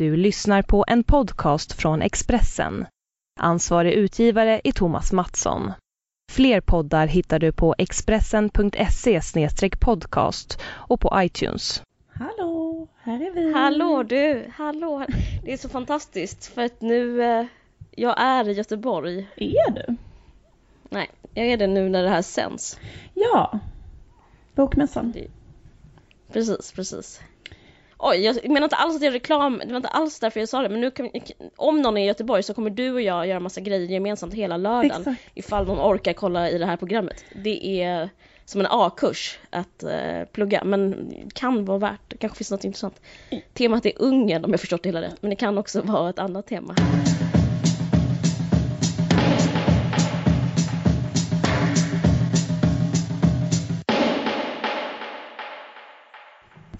Du lyssnar på en podcast från Expressen. Ansvarig utgivare är Thomas Mattsson. Fler poddar hittar du på expressen.se podcast och på iTunes. Hallå, här är vi. Hallå du, hallå. Det är så fantastiskt för att nu, eh, jag är i Göteborg. Är du? Nej, jag är det nu när det här sänds. Ja, Bokmässan. Precis, precis. Oj, jag menar inte alls att är reklam, det var inte alls därför jag sa det, men nu kan, om någon är i Göteborg så kommer du och jag göra massa grejer gemensamt hela lördagen. Exakt. Ifall någon orkar kolla i det här programmet. Det är som en A-kurs att eh, plugga, men kan vara värt, det kanske finns något intressant. Temat är Ungern om jag förstått det hela rätt, men det kan också vara ett annat tema.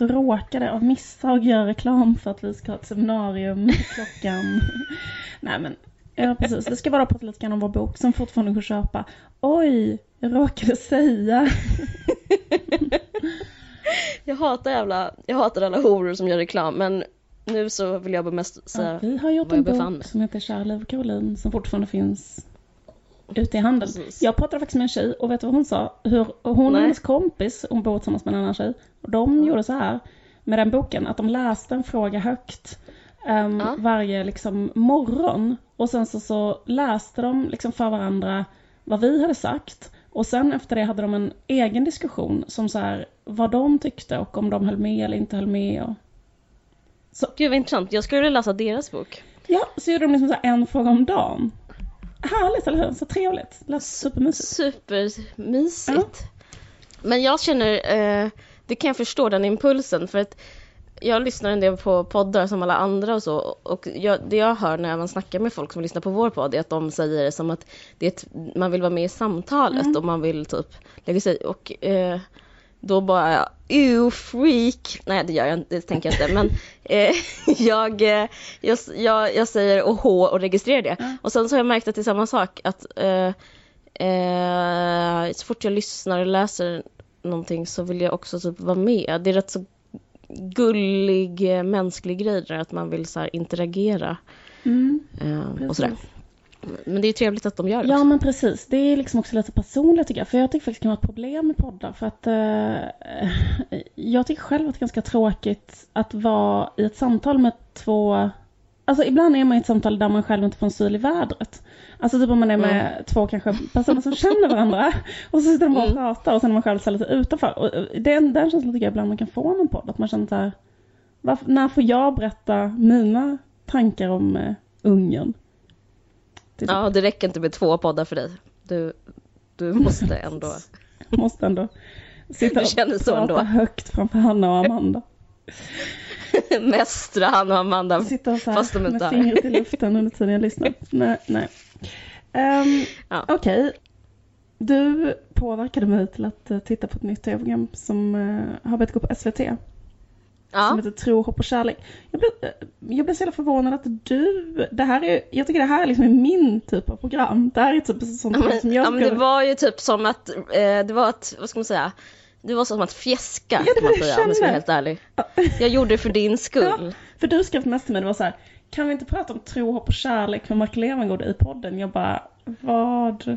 Råkade av misstag göra reklam för att vi ska ha ett seminarium klockan... Nej men, ja precis. Det ska vara prata lite grann om vår bok som fortfarande går att köpa. Oj, jag råkade säga. Jag hatar jävla, jag hatar alla horor som gör reklam, men nu så vill jag bara mest säga Ja, vi har gjort en bok som heter Kärlev och Caroline som fortfarande finns ute i handeln. Precis. Jag pratade faktiskt med en tjej och vet du vad hon sa? Hur hon och hennes kompis, hon bor tillsammans med en annan tjej, och de gjorde så här med den boken att de läste en fråga högt ehm, Ja. varje liksom, morgon och sen så, så läste de liksom för varandra vad vi hade sagt och sen efter det hade de en egen diskussion som så här vad de tyckte och om de höll med eller inte höll med. Och... Gud vad intressant, jag skulle vilja läsa deras bok. Ja, så gjorde de liksom så här en fråga om dagen. Härligt, eller hur? Så trevligt. Lät supermysigt. Supermysigt. Men jag känner, eh, det kan jag förstå den impulsen för att jag lyssnar en del på poddar som alla andra och så och jag, det jag hör när man snackar med folk som lyssnar på vår podd är att de säger det som att det ett, man vill vara med i samtalet och man vill typ lägga sig och eh, då bara ew freak, nej det gör jag inte, det tänker jag inte men eh, jag, eh, jag, jag, jag säger och H och registrerar det och sen så har jag märkt att det är samma sak att eh, eh, så fort jag lyssnar och läser någonting så vill jag också typ vara med. Det är rätt så gullig eh, mänsklig grej där att man vill så interagera Mm. eh, och sådär. Men det är trevligt att de gör det. Ja men precis, det är liksom också lite personligt tycker jag. För jag tycker faktiskt det kan vara ett problem med poddar. För att eh, jag tycker själv att det är ganska tråkigt att vara i ett samtal med två Alltså ibland är man i ett samtal där man själv inte får en syl i vädret. Alltså typ om man är med två kanske personer som känner varandra. Och så sitter de bara och pratar och sen är man själv sig utanför. Och eh, den, den känslan tycker jag ibland man kan få med en podd. Att man känner så här, varför, när får jag berätta mina tankar om eh, Ungern? Det Ja, det räcker inte med två poddar för dig. Du, du måste ändå... Måste ändå sitta Du och prata ändå. högt framför Hanna och Amanda. Mästra han och Amanda. Sitta och så Fast de här inte med fingret i luften under tiden jag lyssnar. Nej, nej. Um, Ja. Okej. Du påverkade mig till att eh, titta på ett nytt tv-program som eh, har börjat gå på SVT. Som Ja, heter Tro, hopp och kärlek. Jag blev, eh, jag blev så jävla förvånad att du, det här är, jag tycker det här är liksom min typ av program. Det här är typ sånt ja, program som men, jag ja, men det var ju typ som att, eh, det var att, vad ska man säga? Det var som att fjäska Ja, det kan man säga om jag ska vara helt ärlig. Jag gjorde det för din skull. Ja, för du skrev mest till mig, det var så här, kan vi inte prata om tro, hopp och kärlek med Mark Levengood i podden? Jag bara, vad?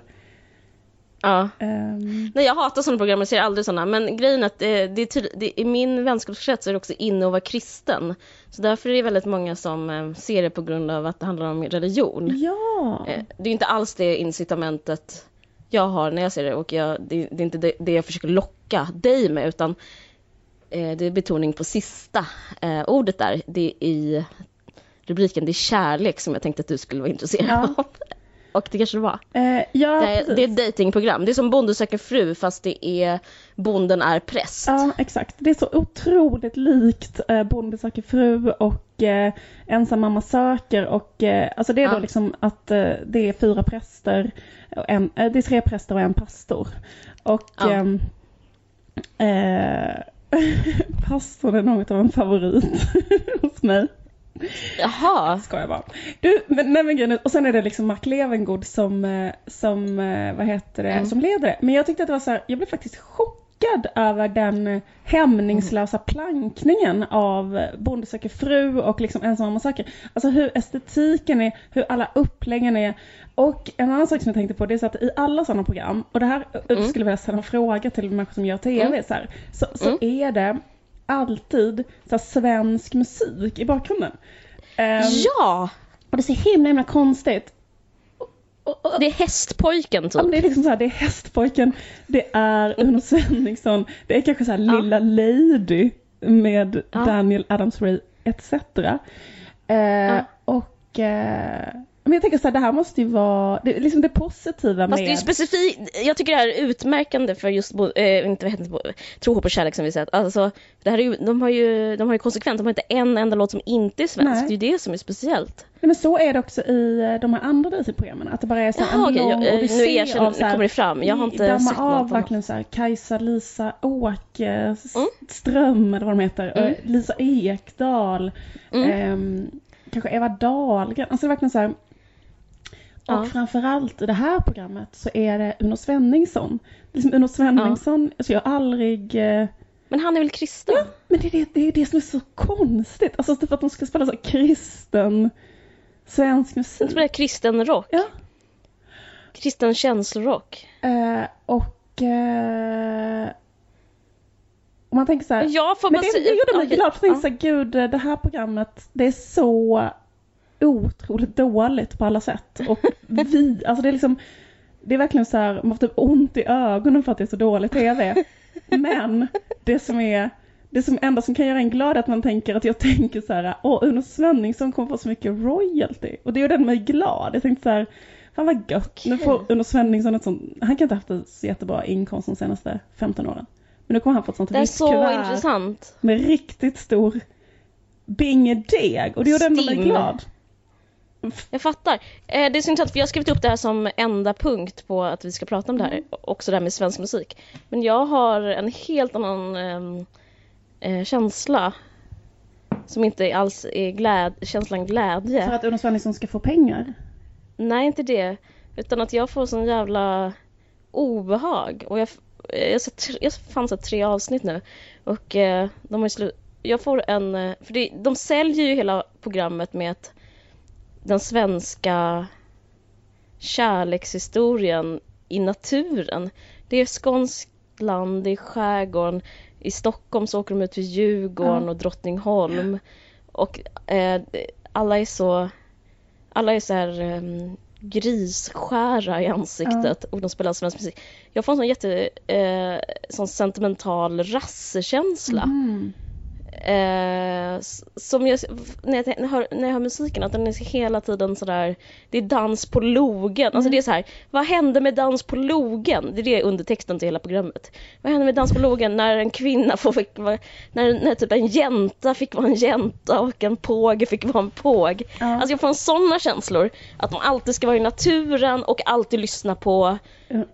Ja. Ehm, Nej jag hatar sådana program, jag ser aldrig sådana. Men grejen är att det, det är tydlig, det, i min vänskapskrets är det också inne att vara kristen. Så därför är det väldigt många som eh, ser det på grund av att det handlar om religion. ja, Eh, det är inte alls det incitamentet jag har när jag ser det och jag, det, det är inte det, det jag försöker locka dig med utan eh, det är betoning på sista eh, ordet där. Det är i rubriken, det är kärlek som jag tänkte att du skulle vara intresserad Ja. av. Och det kanske det var. Eh, ja, Det är, det är ett datingprogram. Det är som Bonde söker fru fast det är Bonden är präst. Ja, exakt. Det är så otroligt likt eh, Bonde söker fru och eh, Ensam mamma söker och eh, alltså det är då Ja. liksom att eh, det är fyra präster, och en, eh, det är tre präster och en pastor. Och Ja. ehm, eh, pastorn är något av en favorit hos mig. Jaha. Skojar bara. Du, men, nej men grejen och sen är det liksom Mark Levengood som, eh, som, eh, vad heter det, Mm. som leder det. Men jag tyckte att det var så här, jag blev faktiskt chockad chockad över den hämningslösa plankningen av Bonde söker fru och liksom ensamma söker. Alltså hur estetiken är, hur alla uppläggen är. Och en annan sak som jag tänkte på det är så att i alla sådana program, och det här mm. skulle jag vilja ställa en fråga till människor som gör TV, mm. så, här, så, så mm. är det alltid så svensk musik i bakgrunden. Um, ja! Och det är så himla himla konstigt. Det är hästpojken typ. Ja, det är liksom så här, det är hästpojken, det är Uno Svenningsson, det är kanske så här ja. Lilla Lady med ja. Daniel Adams-Ray etc. Eh, ja. Och eh, men jag tänker så här, det här måste ju vara, det, liksom det positiva Fast med... det är specifikt, jag tycker det här är utmärkande för just, äh, inte vad heter det, tro, hopp och kärlek som vi sett. Alltså, det här är ju, de har ju, de har ju konsekvent, de har inte en enda låt som inte är svensk. Nej. Det är ju det som är speciellt. Nej, men så är det också i eh, de här andra Disney-programmen, att det bara är så Jaha, en lång okay, odyssé nu, erkänner, här, nu kommer det fram, jag har inte sett av något verkligen så här, Kajsa, Lisa Åke, mm. Ström eller vad de heter, mm. Lisa Ekdahl, mm. eh, kanske Eva Dahlgren, alltså det är verkligen så här Ja. Och framförallt i det här programmet så är det Uno Svenningsson. Liksom Uno Svenningsson, ja. alltså jag har aldrig... Eh... Men han är väl kristen? Ja, men det är det, det är det som är så konstigt. Alltså typ att de ska spela så kristen svensk musik. De spelar kristen rock? Ja. Kristen känslorock? Eh, och... Eh... Och man tänker så här, ja, får men det, det gjorde mig glad, för jag tänkte så här, gud det här programmet, det är så otroligt dåligt på alla sätt. Och vi, alltså det är liksom, det är verkligen så här, man får typ ont i ögonen för att det är så dålig TV. Men det som är, det som enda som kan göra en glad är att man tänker att jag tänker så här, åh Uno Svenningsson kommer få så mycket royalty. Och det gör den mig glad. Jag tänkte så här, fan vad gött. Okay. Nu får Uno Svenningsson ett sånt, han kan inte ha haft så jättebra inkomst de senaste 15 åren. Men nu kommer han få ett sånt vitt kuvert. Det är så intressant. Med riktigt stor bingedeg. Och det gjorde ändå mig glad. Jag fattar. Eh, det är så intressant för jag har skrivit upp det här som enda punkt på att vi ska prata om det här. Mm. Också det här med svensk musik. Men jag har en helt annan ehm, eh, känsla. Som inte alls är gläd känslan glädje. För att Uno Svenningsson ska få pengar? Nej, inte det. Utan att jag får sån jävla obehag. Och jag, jag, jag, jag fann så tre avsnitt nu. Och eh, de har ju slut... Jag får en... Eh, för det, de säljer ju hela programmet med att den svenska kärlekshistorien i naturen. Det är skånskt land, det är skärgården. I Stockholm så åker de ut till Djurgården och Drottningholm. Och eh, alla är så alla är så här um, grisskära i ansiktet och de spelar svensk musik. Jag får en sån jätte eh, sån sentimental rassekänsla. Mm. Eh, som jag, när jag, hör, när jag hör musiken, att den är hela tiden sådär, det är dans på logen. Alltså mm. det är så här, vad hände med dans på logen? Det är det undertexten till hela programmet. Vad hände med dans på logen när en kvinna får, fick, när, när typ en jänta fick vara en jänta och en påge fick vara en påg. Ja. Alltså jag får sådana känslor, att man alltid ska vara i naturen och alltid lyssna på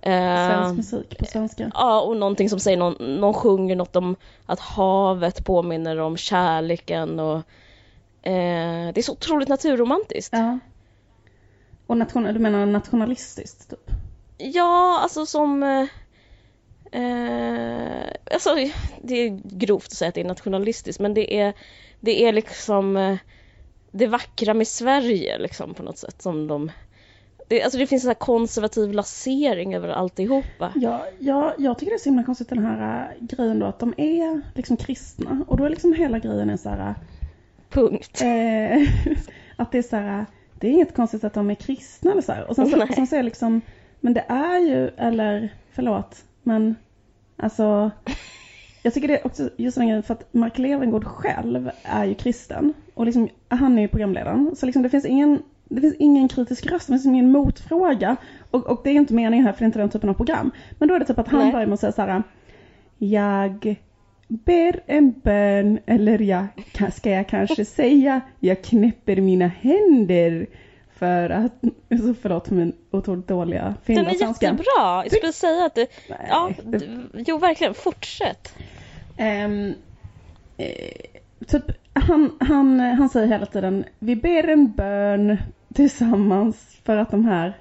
Svensk musik på svenska. Ja, och någonting som säger, någon, någon sjunger något om att havet påminner om kärleken och eh, det är så otroligt naturromantiskt. Ja. Och nation, du menar nationalistiskt typ? Ja, alltså som eh, eh, alltså, det är grovt att säga att det är nationalistiskt men det är, det är liksom eh, det vackra med Sverige liksom på något sätt som de det, alltså det finns en konservativ lasering över alltihopa. Ja, ja, jag tycker det är så himla konstigt den här äh, grejen då att de är liksom kristna och då är liksom hela grejen är så här. Äh, Punkt. Eh, att det är så här, äh, det är inget konstigt att de är kristna eller så här. Och sen, så, sen så är liksom, men det är ju, eller förlåt, men alltså jag tycker det är också just den grejen för att Mark Levengood själv är ju kristen och liksom, han är ju programledaren. Så liksom det finns ingen det finns ingen kritisk röst, det finns ingen motfråga. Och, och det är inte meningen här för det är inte den typen av program. Men då är det typ att han Nej. börjar med att säga så här. Jag ber en bön eller jag, ska jag kanske säga jag knäpper mina händer för att, så förlåt för min otroligt dåliga finlandssvenska. Den är jättebra! Jag skulle säga att det, Nej, ja, det... jo verkligen, fortsätt. Um, eh, typ, han, han, han säger hela tiden, vi ber en bön tillsammans för att de här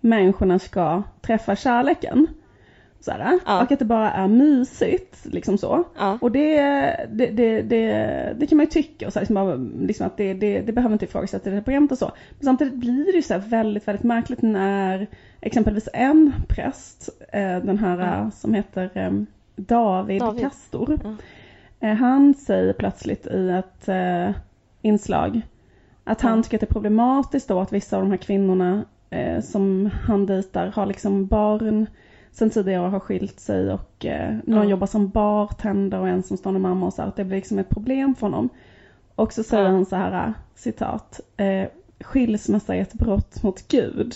människorna ska träffa kärleken. Såhär, Ja. Och att det bara är mysigt, liksom så. Ja. Och det, det, det, det, det kan man ju tycka, och så här, liksom, liksom att det, det, det behöver inte ifrågasätta det programmet och så. Men samtidigt blir det ju så här väldigt, väldigt märkligt när exempelvis en präst, eh, den här eh, som heter eh, David, David. Castor, Ja. eh, han säger plötsligt i ett inslag att han tycker att det är problematiskt då att vissa av de här kvinnorna eh, som han dejtar har liksom barn sen tidigare har skilt sig och eh, någon Ja. jobbar som bartender och en som med mamma och så här, att det blir liksom ett problem för honom. Och så säger Ja. han så här, citat, eh, skilsmässa är ett brott mot Gud.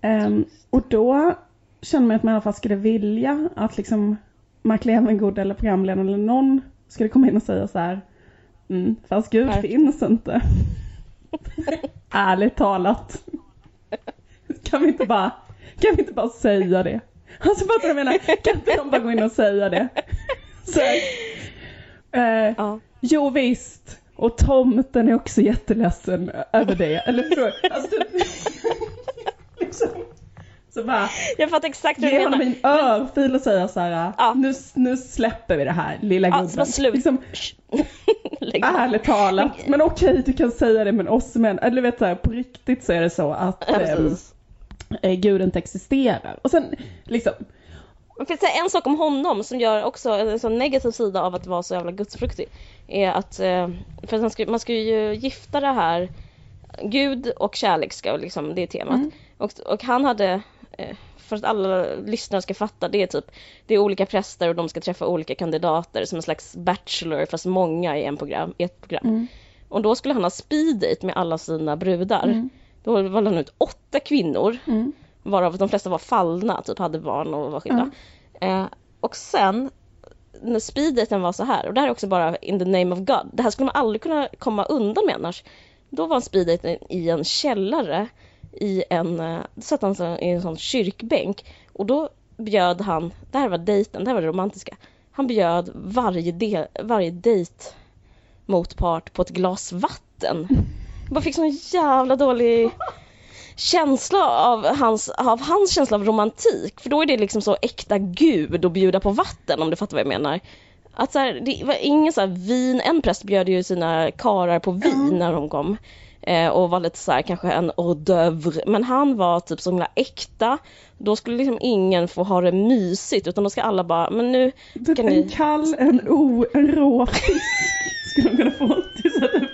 Ehm, och då känner man att man i alla fall skulle vilja att liksom Mark Levengood eller programledaren eller någon skulle komma in och säga så här, mm, fast Gud Varför? finns inte. Ärligt talat. Kan vi inte bara, kan vi inte bara säga det? Alltså fattar du vad jag menar? Kan inte de bara gå in och säga det? Så, eh, Ja. jo visst, och tomten är också jätteledsen över det. Eller förstår? Alltså, typ, liksom, så bara Jag fattar exakt hur du ge honom menar. en örfil och säga så här, Ja. nu, nu släpper vi det här lilla Ja, gubben. slut. Liksom, ärligt talat, men okej du kan säga det men oss män, eller du vet så här, på riktigt så är det så att Ja, ehm, eh, Gud inte existerar. Och sen liksom, Man kan säga en sak om honom som gör också en sån negativ sida av att vara så jävla gudsfruktig. Är att, eh, för man ska, man ska ju gifta det här, Gud och kärlek ska liksom, det är temat. Mm. Och, och han hade, för att alla lyssnare ska fatta, det är typ, det är olika präster och de ska träffa olika kandidater som en slags bachelor fast många i, en program, i ett program. Mm. Och då skulle han ha speed date med alla sina brudar. Mm. Då valde han ut åtta kvinnor mm, varav de flesta var fallna, typ hade barn och var skilda. Eh, och sen när speeddaten var så här, och det här är också bara in the name of God, det här skulle man aldrig kunna komma undan med annars. Då var en speeddaten i en källare i en, eh, satt han i en sån kyrkbänk och då bjöd han, det här var dejten, det här var det romantiska, han bjöd varje, del, varje dejt motpart på ett glas vatten. Jag bara fick sån jävla dålig känsla av hans, av hans känsla av romantik. För då är det liksom så äkta gud att bjuda på vatten om du fattar vad jag menar. Att så här, det var ingen så här vin, en präst bjöd ju sina karar på vin när de kom. Eh, och var lite så här, kanske en hors d'oeuvre. Men han var typ så himla äkta. Då skulle liksom ingen få ha det mysigt utan då ska alla bara, men nu typ Ska en ni- kall, en o, en rå skulle de kunna få till så att typ,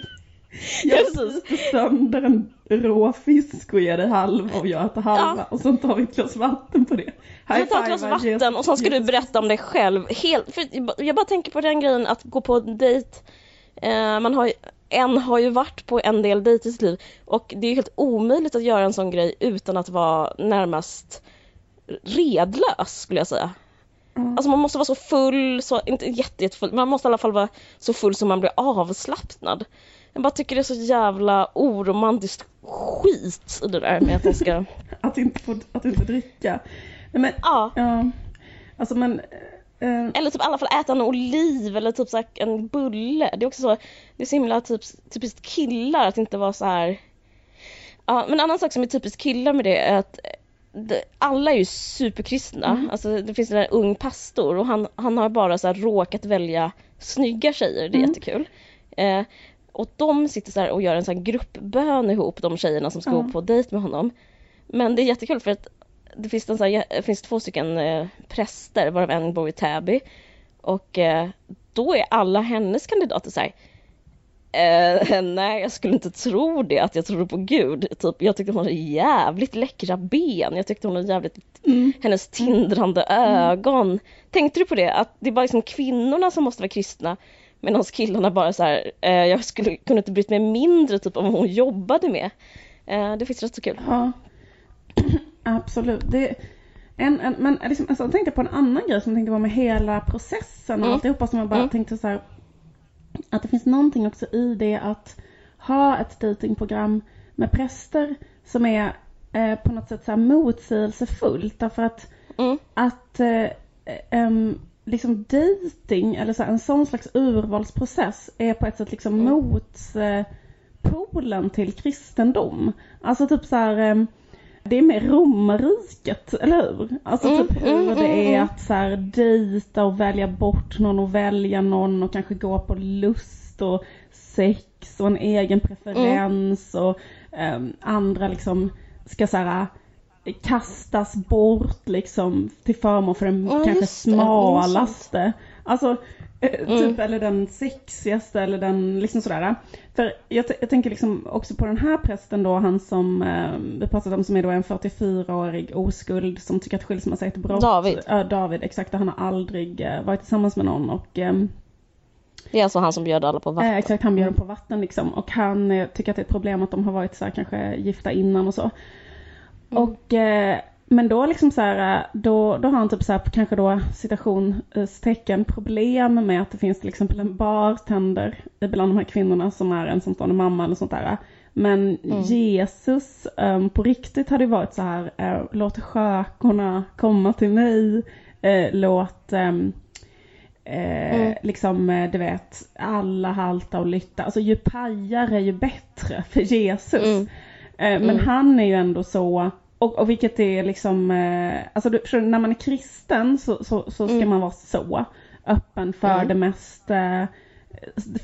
jag sliter sönder en rå fisk och ger dig halva och jag äter halva och så tar vi ett glas vatten på det. Du tar ett glas vatten och sen ska du berätta om dig själv. Helt, jag bara tänker på den grejen att gå på en dejt. Eh, man har ju, en har ju varit på en del dejter i sitt liv och det är helt omöjligt att göra en sån grej utan att vara närmast redlös skulle jag säga. Ja. Alltså man måste vara så full, så, inte jätte, jättefull, men man måste i alla fall vara så full som man blir avslappnad. Jag bara tycker det är så jävla oromantiskt skit i det där med att man ska... Att inte, få, att inte dricka. Nej, men, Ja. ja. Alltså men, eh, Eller typ i alla fall äta en oliv eller typ så en bulle. Det är också så, det är så himla typ, typiskt killar att inte vara så här. Ja, men en annan sak som är typiskt killar med det är att det, alla är ju superkristna. Mm. Alltså det finns en ung pastor och han, han har bara så här råkat välja snygga tjejer, det är Mm. jättekul. Eh, och de sitter så här och gör en sån här gruppbön ihop, de tjejerna som ska Ja. gå på dejt med honom. Men det är jättekul för att det finns, en så här, finns två stycken eh, präster, varav en bor i Täby. Och eh, då är alla hennes kandidater så här. Eh, nej, jag skulle inte tro det, att jag tror på Gud. Typ, jag tyckte hon hade jävligt läckra ben. Jag tyckte hon hade jävligt, mm, hennes tindrande ögon. Tänkte du på det? Att det är bara liksom kvinnorna som måste vara kristna. Medan killarna bara så här, eh, jag skulle kunna inte brytt mig mindre typ om hon jobbade med. Eh, det finns rätt så kul. ja. Absolut. Det, en, en, men liksom, alltså, jag tänkte på en annan grej som jag tänkte var med hela processen och Mm. alltihopa som jag bara Mm. tänkte så här. Att det finns någonting också i det att ha ett datingprogram med präster som är eh, på något sätt så här motsägelsefullt. Därför att Mm. att eh, em, liksom dating eller så här, en sån slags urvalsprocess är på ett sätt liksom Mm. motpolen till kristendom. Alltså typ så här det är mer romarriket, eller hur? Alltså Mm, typ hur mm, det mm, är mm. att så här dejta och välja bort någon och välja någon och kanske gå på lust och sex och en egen preferens och ehm, andra liksom ska så här kastas bort liksom till förmån för den Ja, kanske. Mm, smalaste. Alltså eh, Mm. typ eller den sexigaste eller den liksom sådär. För jag, jag tänker liksom också på den här prästen då, han som eh, vi pratade om som är då en 44-årig oskuld som tycker att skilsmässa är ett brott. David. Ja, David, exakt. Och han har aldrig eh, varit tillsammans med någon och ehm, Det är alltså han som bjöd alla på vatten. Eh, exakt, han bjöd dem på vatten liksom. Och han eh, tycker att det är ett problem att de har varit så här, kanske gifta innan och så. Och, eh, men då liksom så här, eh, då, då har han typ så här, kanske då citationstecken problem med att det finns till exempel en bartender bland de här kvinnorna som är ensamstående mamma eller sånt där. Men Jesus um, på riktigt hade ju varit så här, eh, låt skökorna komma till mig, eh, låt Eh, Mm. Liksom, eh, du vet, alla halta och lytta. Alltså ju pajare ju bättre för Jesus. Mm. Eh, men Mm. han är ju ändå så, och, och vilket är liksom, eh, alltså du, förstår när man är kristen så, så, så ska Mm. man vara så öppen för Mm. det mest, eh,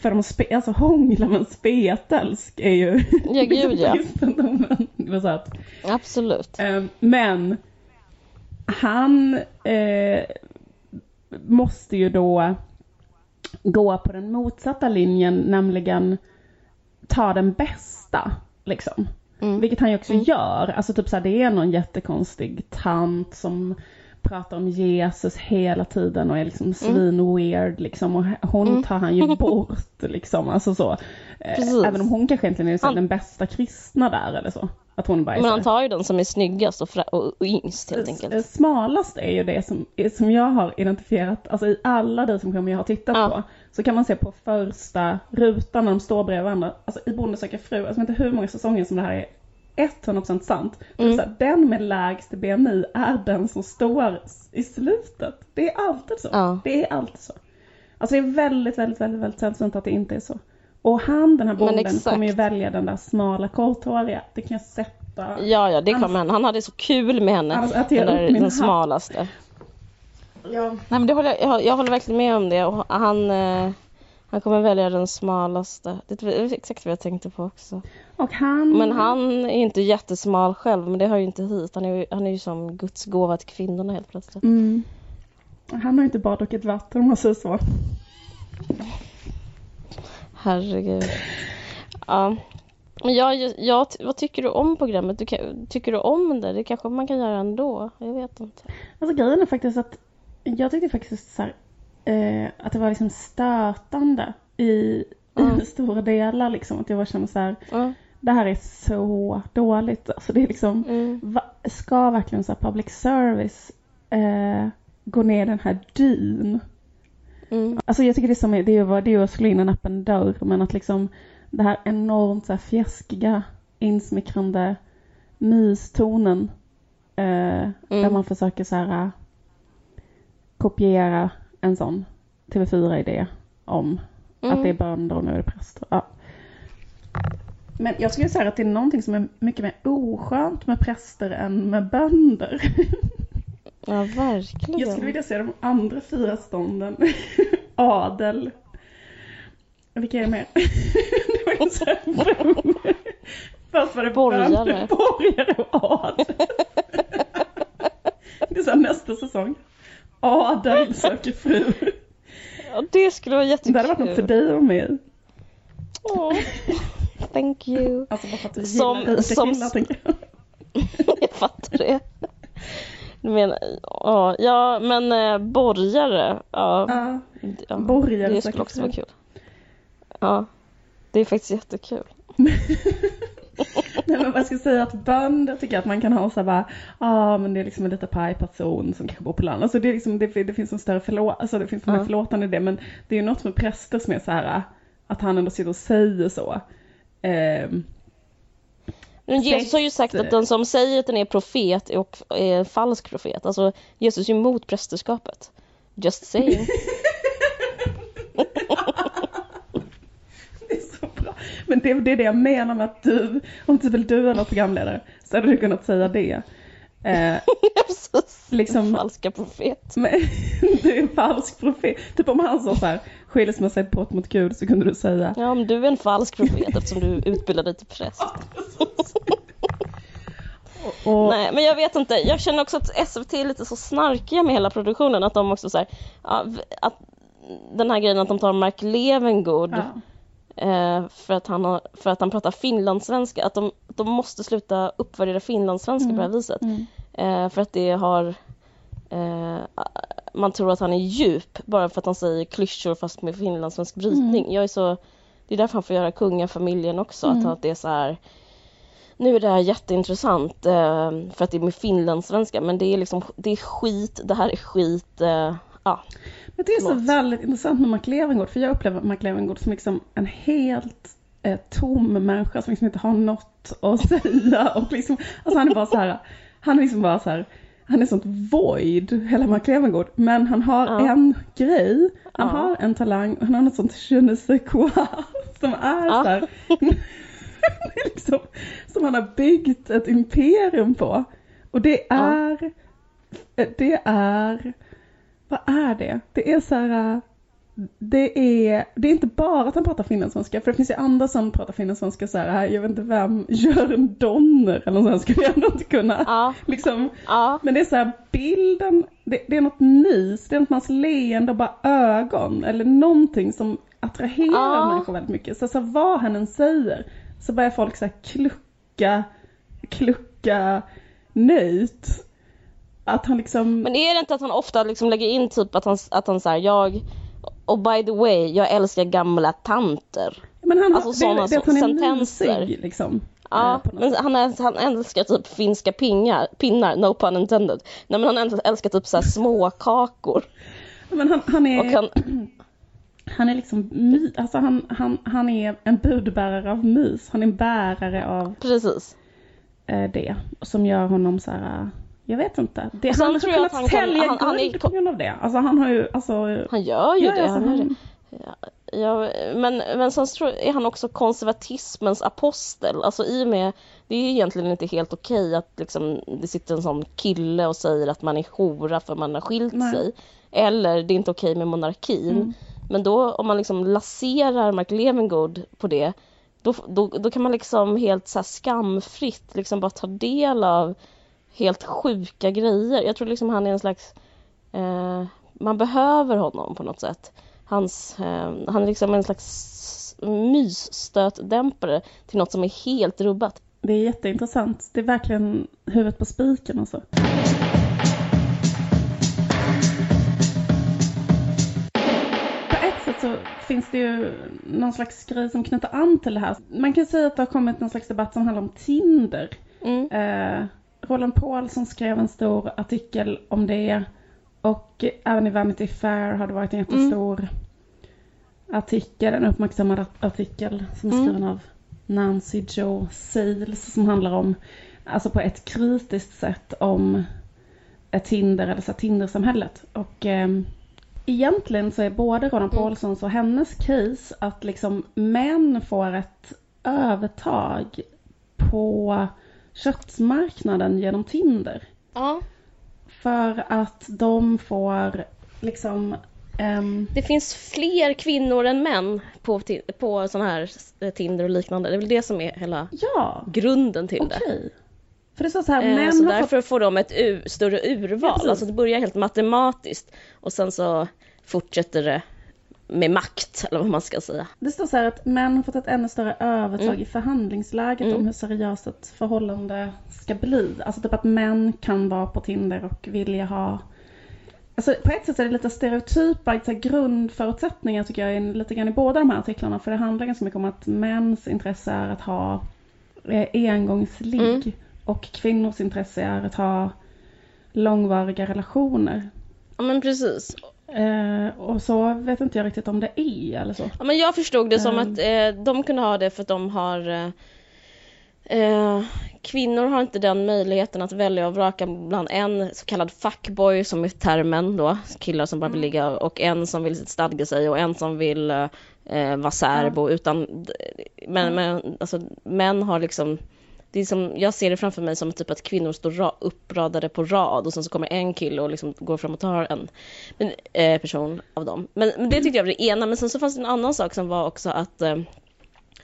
för de spe, alltså hångla med spetälsk är ju Ja, gud, ja. kristendomen. Att, Absolut. Eh, Men han eh, måste ju då gå på den motsatta linjen, nämligen ta den bästa. Liksom. Mm. Vilket han ju också Mm. gör. Alltså typ så här, det är någon jättekonstig tant som pratar om Jesus hela tiden och är liksom svin weird liksom och hon Mm. tar han ju bort liksom. Alltså så. Eh, Precis. Även om hon kanske egentligen är så Han- den bästa kristna där eller så. Att hon bara Men han tar ju den som är snyggast och, och, och yngst helt enkelt. Smalast är ju det som, som jag har identifierat, alltså i alla datingprogram jag har tittat Ja. på, så kan man se på första rutan när de står bredvid varandra, alltså i Bonde söker fru, alltså jag vet inte hur många säsonger som det här är 100% sant. Mm. Så här, den med lägst BMI är den som står i slutet. Det är alltid så. Ja. Det är alltid så. Alltså det är väldigt, väldigt, väldigt, väldigt sällsynt att det inte är så. Och han, den här bonden, kommer ju välja den där smala korthåriga. Det kan jag sätta. Ja, ja, det kommer han. Han hade så kul med henne. Jag Den, där, den hatt. smalaste. Ja. Nej, men det håller, jag- jag, håller verkligen med om det. Och han, eh, han kommer välja den smalaste. Det är exakt vad jag tänkte på också. Och han... Men han är inte jättesmal själv, men det hör ju inte hit. Han är han är ju som Guds gåva till kvinnorna helt plötsligt. Mm. Han har inte bara druckit vatten om man säger så. Herregud. Ja. Men jag, jag, vad tycker du om programmet? Du tycker du om det? Det kanske man kan göra ändå. Jag vet inte. Alltså grejen är faktiskt att jag tyckte faktiskt så här, eh, att det var liksom stötande i, Mm. i stora delar liksom. Att jag bara kände så här, Ja. det här är så dåligt. Alltså det är liksom, Mm. va, ska verkligen så här public service eh, gå ner den här dyn? Mm. Alltså jag tycker det är som, det är det är att slå in en öppen dörr men att liksom det här enormt så här fjäskiga, insmickrande mystonen eh, där man försöker så här kopiera en sån TV4-idé om Mm. att det är bönder och nu är det präster. Ja. Men jag skulle säga att det är någonting som är mycket mer oskönt med präster än med bönder. Ja, verkligen. Jag skulle vilja se de andra fyra stånden. Adel. Vilka är det mer? det var ju så. Först var det Borgare. bönder, borgare och adel. det är så nästa säsong. Adel söker fru. Ja, det skulle vara jättekul. Det hade varit något för dig med i. Åh, Thank you. Alltså bara för att du Som- gillar som- killar tänker jag. Jag fattar det. Menar, ja, ja men eh, borgare. Ja, Ja, ja. borgare Det skulle också vara kul. Ja, det är faktiskt jättekul. Nej men jag ska säga att bönder tycker att man kan ha så här bara, ja ah, men det är liksom en lite paj person som kanske bor på landet. Alltså det är liksom, det, det finns en större förlåt, alltså det finns en mer förlåtande i det men det är ju något med präster som är så här att han ändå sitter och säger så. Ehm, Men Jesus har ju sagt att den som säger att den är profet och är falsk profet. Alltså Jesus är emot prästerskapet. Just saying. det är så bra. Men det, det är det jag menar med att du, om till exempel du var programledare, så hade du kunnat säga det. Eh, Precis. liksom, Falska profet. men, du är en falsk profet. Typ om han sa så här, skilsmässa är ett brott mot Gud, så kunde du säga. Ja, men du är en falsk profet eftersom du utbildar dig till präst. Och, Nej, men jag vet inte. Jag känner också att SVT är lite så snarkiga med hela produktionen. Att de också så här, ja, v- att den här grejen att de tar Mark Levengood ja. Eh, för, att han har, för att han pratar finlandssvenska. Att de, de måste sluta uppvärdera finlandssvenska på det här viset. Mm. Eh, för att det har eh, man tror att han är djup bara för att han säger klyschor fast med finlandssvensk brytning. Jag är så, det är därför han får göra kungafamiljen också. Mm. Att, att det är så här nu är det här jätteintressant för att det är med finlandssvenska men det är liksom det är skit, det här är skit. Eh, ja. Men det är så väldigt intressant med Mark Levengood, för jag upplever Mark Levengood som liksom en helt eh, tom människa som liksom inte har något att säga. Och liksom, alltså han är bara så här, han är liksom bara så här, han är sånt void, hela Mark Levengood. Men han har Ja. en grej, han Ja. har en talang, och han har något sånt je ne sais quoi som är Ja. så här, liksom, som han har byggt ett imperium på. Och det är, det är, vad är det? Det är så här, det är, det är inte bara att han pratar finlandssvenska, för det finns ju andra som pratar finlandssvenska så här, jag vet inte vem, Jörn Donner eller något sånt skulle jag ändå inte kunna, Ja, liksom, ja, men det är så här, bilden, det, det är något mys, det är något med hans leende och bara ögon, eller någonting som attraherar Ja. människor väldigt mycket. Så, så vad han än säger, så börjar folk så här klucka, klucka nöjt. Att han liksom... men är det inte att han ofta liksom lägger in typ att han, att han säger jag och by the way, jag älskar gamla tanter. Men han, Alltså det, sådana det att han är sentenser. mysig liksom. Ja, eh, men han, han älskar typ finska pingar, pinnar, no pun intended. Nej men han äl- älskar typ så här småkakor. Men han, han är... Han, Han är liksom my, alltså han, han, han är en budbärare av mys. Han är en bärare av precis. eh, det. Som gör honom så här, jag vet inte. Det, sen han tror jag att han kan- sälja han- han är- guld på grund av det. Alltså han har ju, alltså. Han gör ju ja, det. alltså, Han han, Ja, men, men sen tror, är han också konservatismens apostel. Alltså i och med, det är ju egentligen inte helt okej att liksom, det sitter en sån kille och säger att man är hora för man har skilt Nej. sig. Eller det är inte okej med monarkin. Mm. Men då om man liksom laserar Mark Levengood på det, då, då, då kan man liksom helt så skamfritt liksom bara ta del av helt sjuka grejer. Jag tror liksom han är en slags, eh, man behöver honom på något sätt. Hans, eh, han är liksom en slags mysstötdämpare till något som är helt rubbat. det är jätteintressant. Det är verkligen huvudet på spiken alltså. På ett sätt så finns det ju någon slags grej som knyter an till det här. Man kan säga att det har kommit någon slags debatt som handlar om Tinder. Mm. Eh, Roland Paulsson skrev en stor artikel om det. Och även i Vanity Fair har det varit en jättestor artikel, en uppmärksammad art- artikel som är Mm. skriven av Nancy Joe Sales som handlar om, alltså på ett kritiskt sätt om ett Tinder eller så här Tindersamhället. Och ehm, egentligen så är både Roland Mm. Paulssons och hennes case att liksom män får ett övertag på köttsmarknaden genom Tinder. Ja, För att de får liksom ehm, det finns fler kvinnor än män på, på sån här Tinder och liknande. Det är väl det som är hela ja, grunden till det. okej. För det står så här, Eh, män så har fått därför får de ett större urval. Ja, alltså det börjar helt matematiskt och sen så fortsätter det med makt eller vad man ska säga. Det står så här att män har fått ett ännu större övertag Mm. i förhandlingsläget Mm. om hur seriöst ett förhållande ska bli. Alltså typ att män kan vara på Tinder och vilja ha Alltså på ett sätt är det lite stereotypa så här, grundförutsättningar tycker jag är lite grann i båda de här artiklarna. För det handlar ganska mycket om att mäns intresse är att ha eh, engångsligg. Mm. Och kvinnors intresse är att ha långvariga relationer. Ja men precis. Eh, och så vet inte jag riktigt om det är eller så. Ja, men jag förstod det som Mm. att eh, de kunde ha det för att de har eh, Eh, kvinnor har inte den möjligheten att välja och vraka bland en så kallad fuckboy som är termen då, killar som bara vill ligga och en som vill stadga sig och en som vill eh, vara särbo utan men, men alltså män har liksom det är som, jag ser det framför mig som typ att kvinnor står ra, uppradade på rad och sen så kommer en kille och liksom går fram och tar en men, eh, person av dem. Men, men, det tyckte jag var det ena, men sen så fanns det en annan sak som var också att eh,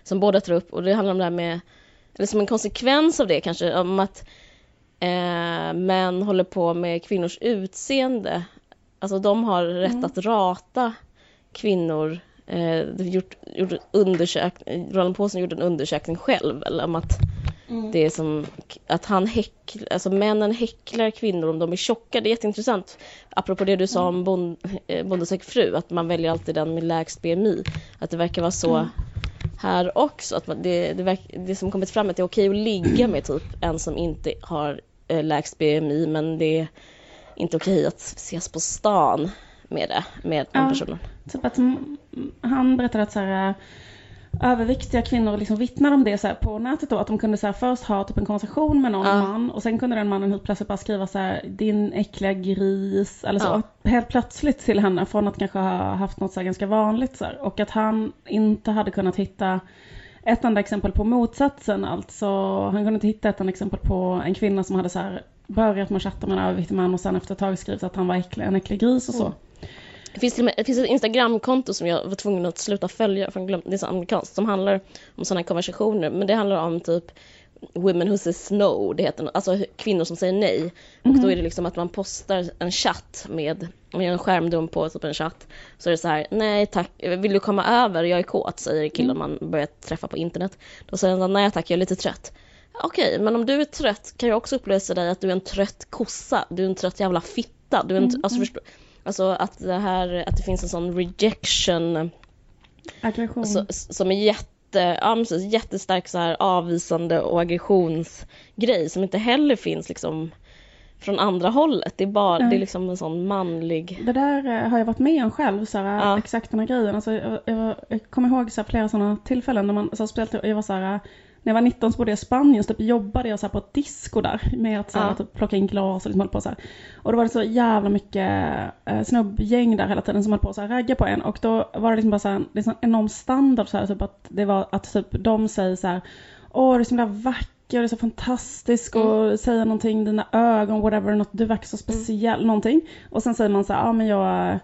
som båda tar upp och det handlar om det här med eller som en konsekvens av det kanske, om att eh, män håller på med kvinnors utseende. Alltså de har rätt mm. att rata kvinnor. Eh, gjort, gjort undersökning, Roland Paulsen gjorde en undersökning själv eller om att mm. det är som att han häcklar, alltså männen häcklar kvinnor om de är tjocka. Det är jätteintressant. Apropå det du sa om bond, eh, Bonde fru, att man väljer alltid den med lägst BMI. Att det verkar vara så mm här också. Att man, det, det, det som kommit fram är att det är okej att ligga med typ en som inte har eh, lägst BMI men det är inte okej att ses på stan med det, med den ja, personen. Typ att han berättade att så här, överviktiga kvinnor liksom vittnar om det så på nätet då, att de kunde så först ha typ en konversation med någon ja. man och sen kunde den mannen helt plötsligt bara skriva så här, din äckliga gris eller så. Ja. Helt plötsligt till henne från att kanske ha haft något så ganska vanligt så här. Och att han inte hade kunnat hitta ett enda exempel på motsatsen alltså. Han kunde inte hitta ett enda exempel på en kvinna som hade så här börjat med att chatta med en överviktig man och sen efter ett tag skrivit att han var äcklig, en äcklig gris och så. Mm. Det finns, med, det finns ett Instagramkonto som jag var tvungen att sluta följa, för glöm, det är så amerikanskt, som handlar om sådana konversationer. Men det handlar om typ Women who say no, det heter alltså kvinnor som säger nej. Mm. Och då mhm. är det liksom att man postar en chatt med, om gör en skärmdump på typ en chatt, så är det så här, nej tack, vill du komma över, jag är kåt, säger killen mm. man börjar träffa på internet. Då säger han, nej tack, jag är lite trött. Okej, men om du är trött kan jag också upplösa dig att du är en trött kossa, du är en trött jävla fitta. Du är en, mm. alltså, förstå, Alltså att det här, att det finns en sån rejection. Aggression. Så, som är jätte, ja, precis, jättestark så här avvisande och aggressionsgrej som inte heller finns liksom från andra hållet. Det är bara, mm. det är liksom en sån manlig... Det där eh, har jag varit med om själv, så här, ja. exakt den här grejen. Alltså, jag, jag, jag kommer ihåg så här, flera sådana tillfällen när man så speciellt, jag var så här när jag var 19 så bodde jag i Spanien så typ jobbade jag så på ett disco där med att så här, ja. typ, plocka in glas och liksom på så här. Och då var det så jävla mycket eh, snubbgäng där hela tiden som höll på att ragga på en och då var det liksom bara så här, det är en enorm standard så här, typ att det var att typ de säger så här Åh du är så himla vacker, du är så fantastisk mm. och säger någonting, dina ögon, whatever, något, du verkar så speciell, mm. någonting. Och sen säger man så här, ja men jag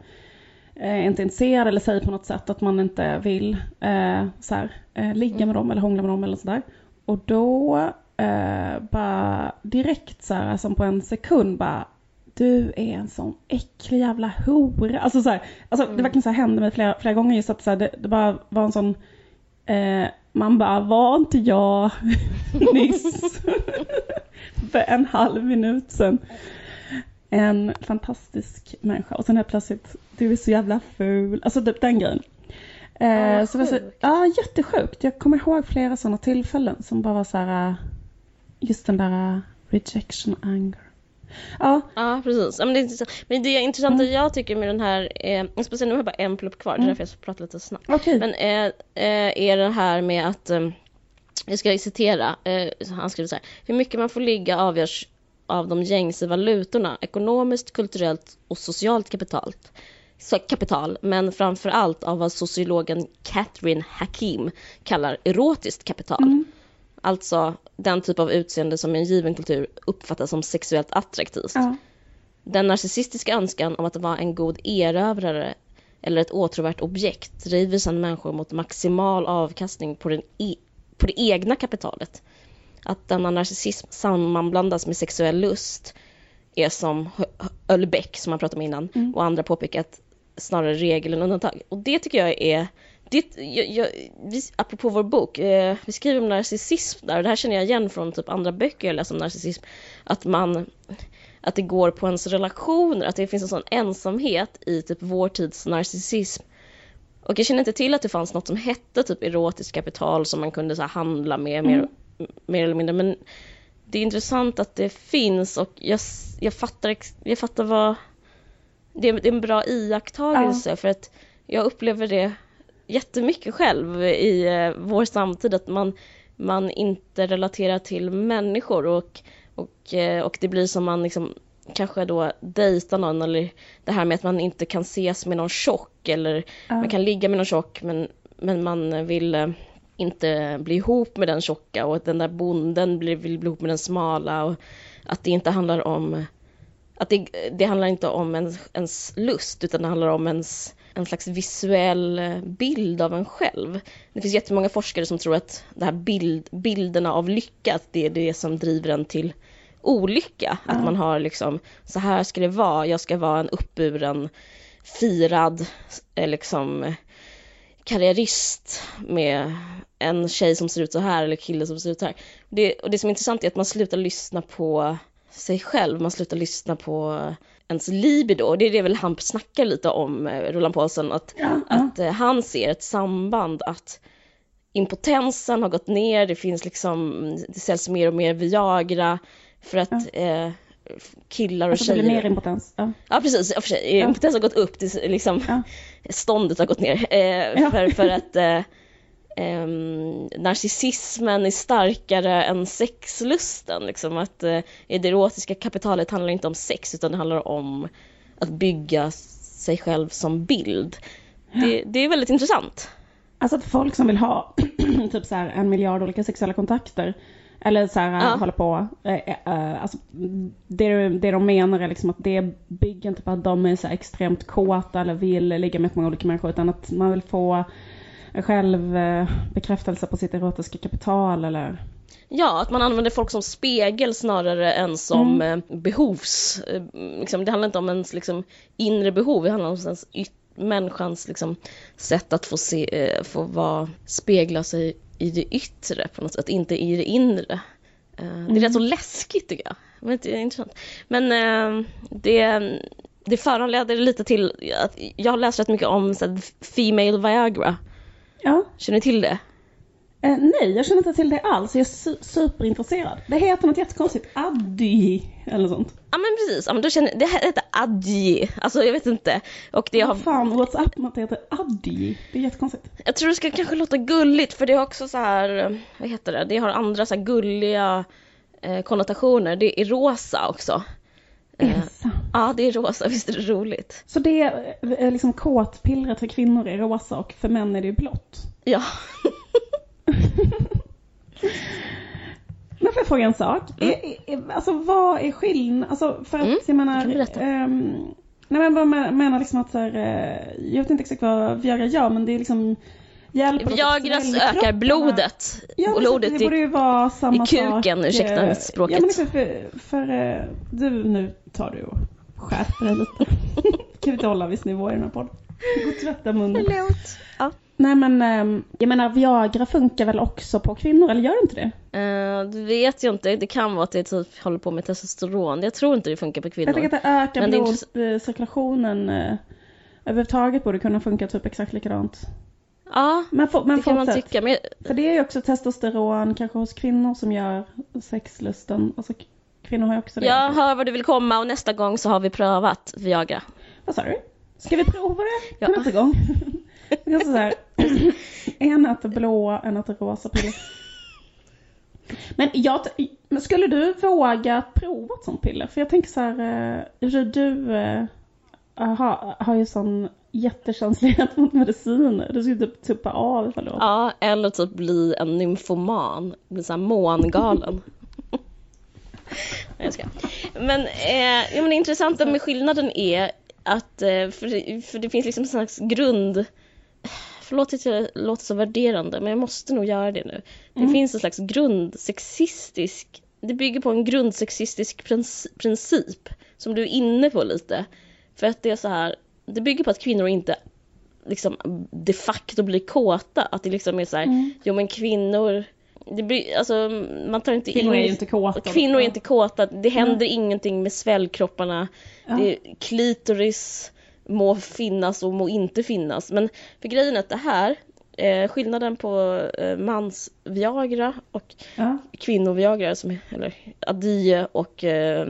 är inte intresserad eller säger på något sätt att man inte vill eh, så här, eh, ligga med dem eller hångla med dem eller sådär. Och då eh, bara direkt så här, som på en sekund bara du är en sån äcklig jävla hora. Alltså så här, alltså mm. det verkligen så här hände mig flera, flera gånger just att så här, det, det, bara var en sån eh, man bara, var inte jag nyss för en halv minut sedan en fantastisk människa och sen är plötsligt, du är så jävla ful. Alltså typ den grejen. Eh, ah, så det så, ja, jättesjukt. Jag kommer ihåg flera sådana tillfällen som bara var så här, just den där rejection anger. Ja. ja, precis. Men det, är men det är intressanta mm. jag tycker med den här, eh, speciellt nu har jag bara en plupp kvar, mm. det är mm. därför jag pratar lite snabbt. Okay. Men eh, eh, är det här med att, eh, jag ska citera, eh, han skriver så här, hur mycket man får ligga avgörs av de gängse valutorna, ekonomiskt, kulturellt och socialt kapital. kapital, men framför allt av vad sociologen Catherine Hakim kallar erotiskt kapital. Mm. Alltså den typ av utseende som i en given kultur uppfattas som sexuellt attraktivt. Ja. Den narcissistiska önskan om att vara en god erövrare eller ett åtråvärt objekt driver sedan människor mot maximal avkastning på, den e på det egna kapitalet att denna narcissism sammanblandas med sexuell lust är som Ölbeck som man pratade om innan mm. och andra påpekat snarare regel än undantag. Och det tycker jag är det, jag, jag, vi, apropå vår bok, eh, vi skriver om narcissism där och det här känner jag igen från typ andra böcker jag läst om narcissism. Att man, att det går på ens relationer, att det finns en sån ensamhet i typ vår tids narcissism. Och jag känner inte till att det fanns något som hette typ erotiskt kapital som man kunde så här, handla med mm. Mer eller mindre. Men det är intressant att det finns och jag, jag, fattar, jag fattar vad... Det är, det är en bra iakttagelse ja. för att jag upplever det jättemycket själv i eh, vår samtid att man man inte relaterar till människor och, och, eh, och det blir som man liksom kanske då dejtar någon eller det här med att man inte kan ses med någon tjock eller ja. man kan ligga med någon tjock men, men man vill eh, inte bli ihop med den tjocka och att den där bonden vill bli ihop med den smala och att det inte handlar om att det, det handlar inte om ens, ens lust utan det handlar om ens en slags visuell bild av en själv. Det finns jättemånga forskare som tror att de här bild, bilderna av lycka, att det är det som driver en till olycka. Mm. Att man har liksom, så här ska det vara, jag ska vara en uppburen, firad, eh, liksom karriärist med en tjej som ser ut så här eller kille som ser ut så här. Det, och det som är intressant är att man slutar lyssna på sig själv, man slutar lyssna på ens libido. Det är det väl han snackar lite om, eh, Roland Paulsen, att, ja, ja. att eh, han ser ett samband att impotensen har gått ner, det finns liksom, det säljs mer och mer Viagra för att ja. eh, killar och alltså, tjejer... det blir mer impotens. Ja, ja precis, för sig, impotens har gått upp, det, liksom, ståndet har gått ner. Eh, för, för att eh, eh, narcissismen är starkare än sexlusten. Liksom, att eh, det erotiska kapitalet handlar inte om sex utan det handlar om att bygga sig själv som bild. Det, det är väldigt intressant. Alltså att folk som vill ha typ så här en miljard olika sexuella kontakter eller så här ja. hålla på. Eh, eh, alltså, det, det de menar är liksom att det bygger inte på att de är så extremt kåta eller vill ligga med många olika människor utan att man vill få självbekräftelse på sitt erotiska kapital eller Ja, att man använder folk som spegel snarare än som mm. Eh, behovs... Eh, liksom, det handlar inte om ens liksom, inre behov, det handlar om ens människans liksom, sätt att få, se, eh, få vara, spegla sig i det yttre på något sätt, inte i det inre. Mm. Det är rätt så mm. läskigt tycker jag. Men det är intressant. Men det, det föranleder lite till att jag har läst rätt mycket om så Female Viagra. Ja. Känner du till det? Eh, nej, jag känner inte till det alls. Jag är su superintresserad. Det heter något jättekonstigt. Addy eller sånt. Ja men precis, ja, men då känner, det heter Addy. Alltså jag vet inte. Och det har... Fan, WhatsApp heter Addy. Det är jättekonstigt. Jag tror det ska kanske låta gulligt för det har också så här, vad heter det, det har andra så här gulliga eh, konnotationer. Det är rosa också. Det eh, sant? Ja, det är rosa. Visst är det roligt? Så det är eh, liksom kåtpillret för kvinnor är rosa och för män är det ju blått? Ja. Men får jag fråga en sak? Mm. Är, är, alltså vad är skillnaden? Alltså för att mm. jag menar... Um, nej men jag menar liksom att så här, uh, jag vet inte exakt vad Viagra gör men det är liksom hjälper Viagra ökar blodet. Ja, men blodet det borde ju vara samma i kuken, sak. ursäkta språket. Ja men liksom för, för, för du, nu tar du och skärper dig lite. kan vi inte hålla viss nivå i den här podden? Gå och tvätta munnen. Förlåt. Ja. Nej men ehm, jag menar Viagra funkar väl också på kvinnor eller gör det inte det? Uh, det vet jag inte. Det kan vara att det typ håller på med testosteron. Jag tror inte det funkar på kvinnor. Jag tänker att det ökar blodcirkulationen. Uh, överhuvudtaget borde kunna funka typ exakt likadant. Ja, men, for, men det kan man tycka. Men... För det är ju också testosteron kanske hos kvinnor som gör sexlusten. Alltså kvinnor har ju också det. Jag hör vad du vill komma och nästa gång så har vi prövat Viagra. Vad sa du? Ska vi prova det ja. nästa gång? Är så här, en äter blå, en äter rosa piller. Men jag, skulle du våga prova ett sånt piller? För jag tänker så här, eh, du äh, har, har ju sån jättekänslighet mot mediciner. Du skulle typ tuppa av ifall du Ja, eller typ bli en nymfoman, bli såhär mångalen. jag ska. Men, eh, ja, men det intressanta med skillnaden är att, eh, för, för det finns liksom en slags grund förlåt att jag låter så värderande, men jag måste nog göra det nu. Det mm. finns en slags grundsexistisk, det bygger på en grundsexistisk princip som du är inne på lite. För att det är så här, det bygger på att kvinnor inte liksom de facto blir kåta. Att det liksom är så här, mm. jo men kvinnor det blir, alltså, man tar inte kvinnor in, är inte kåta. Kvinnor är inte kåta. Det händer mm. ingenting med svällkropparna. Ja. Det, klitoris må finnas och må inte finnas. Men för grejen är att det här, eh, skillnaden på eh, mans Viagra och ja. kvinno-Viagra, som, eller Adie och eh,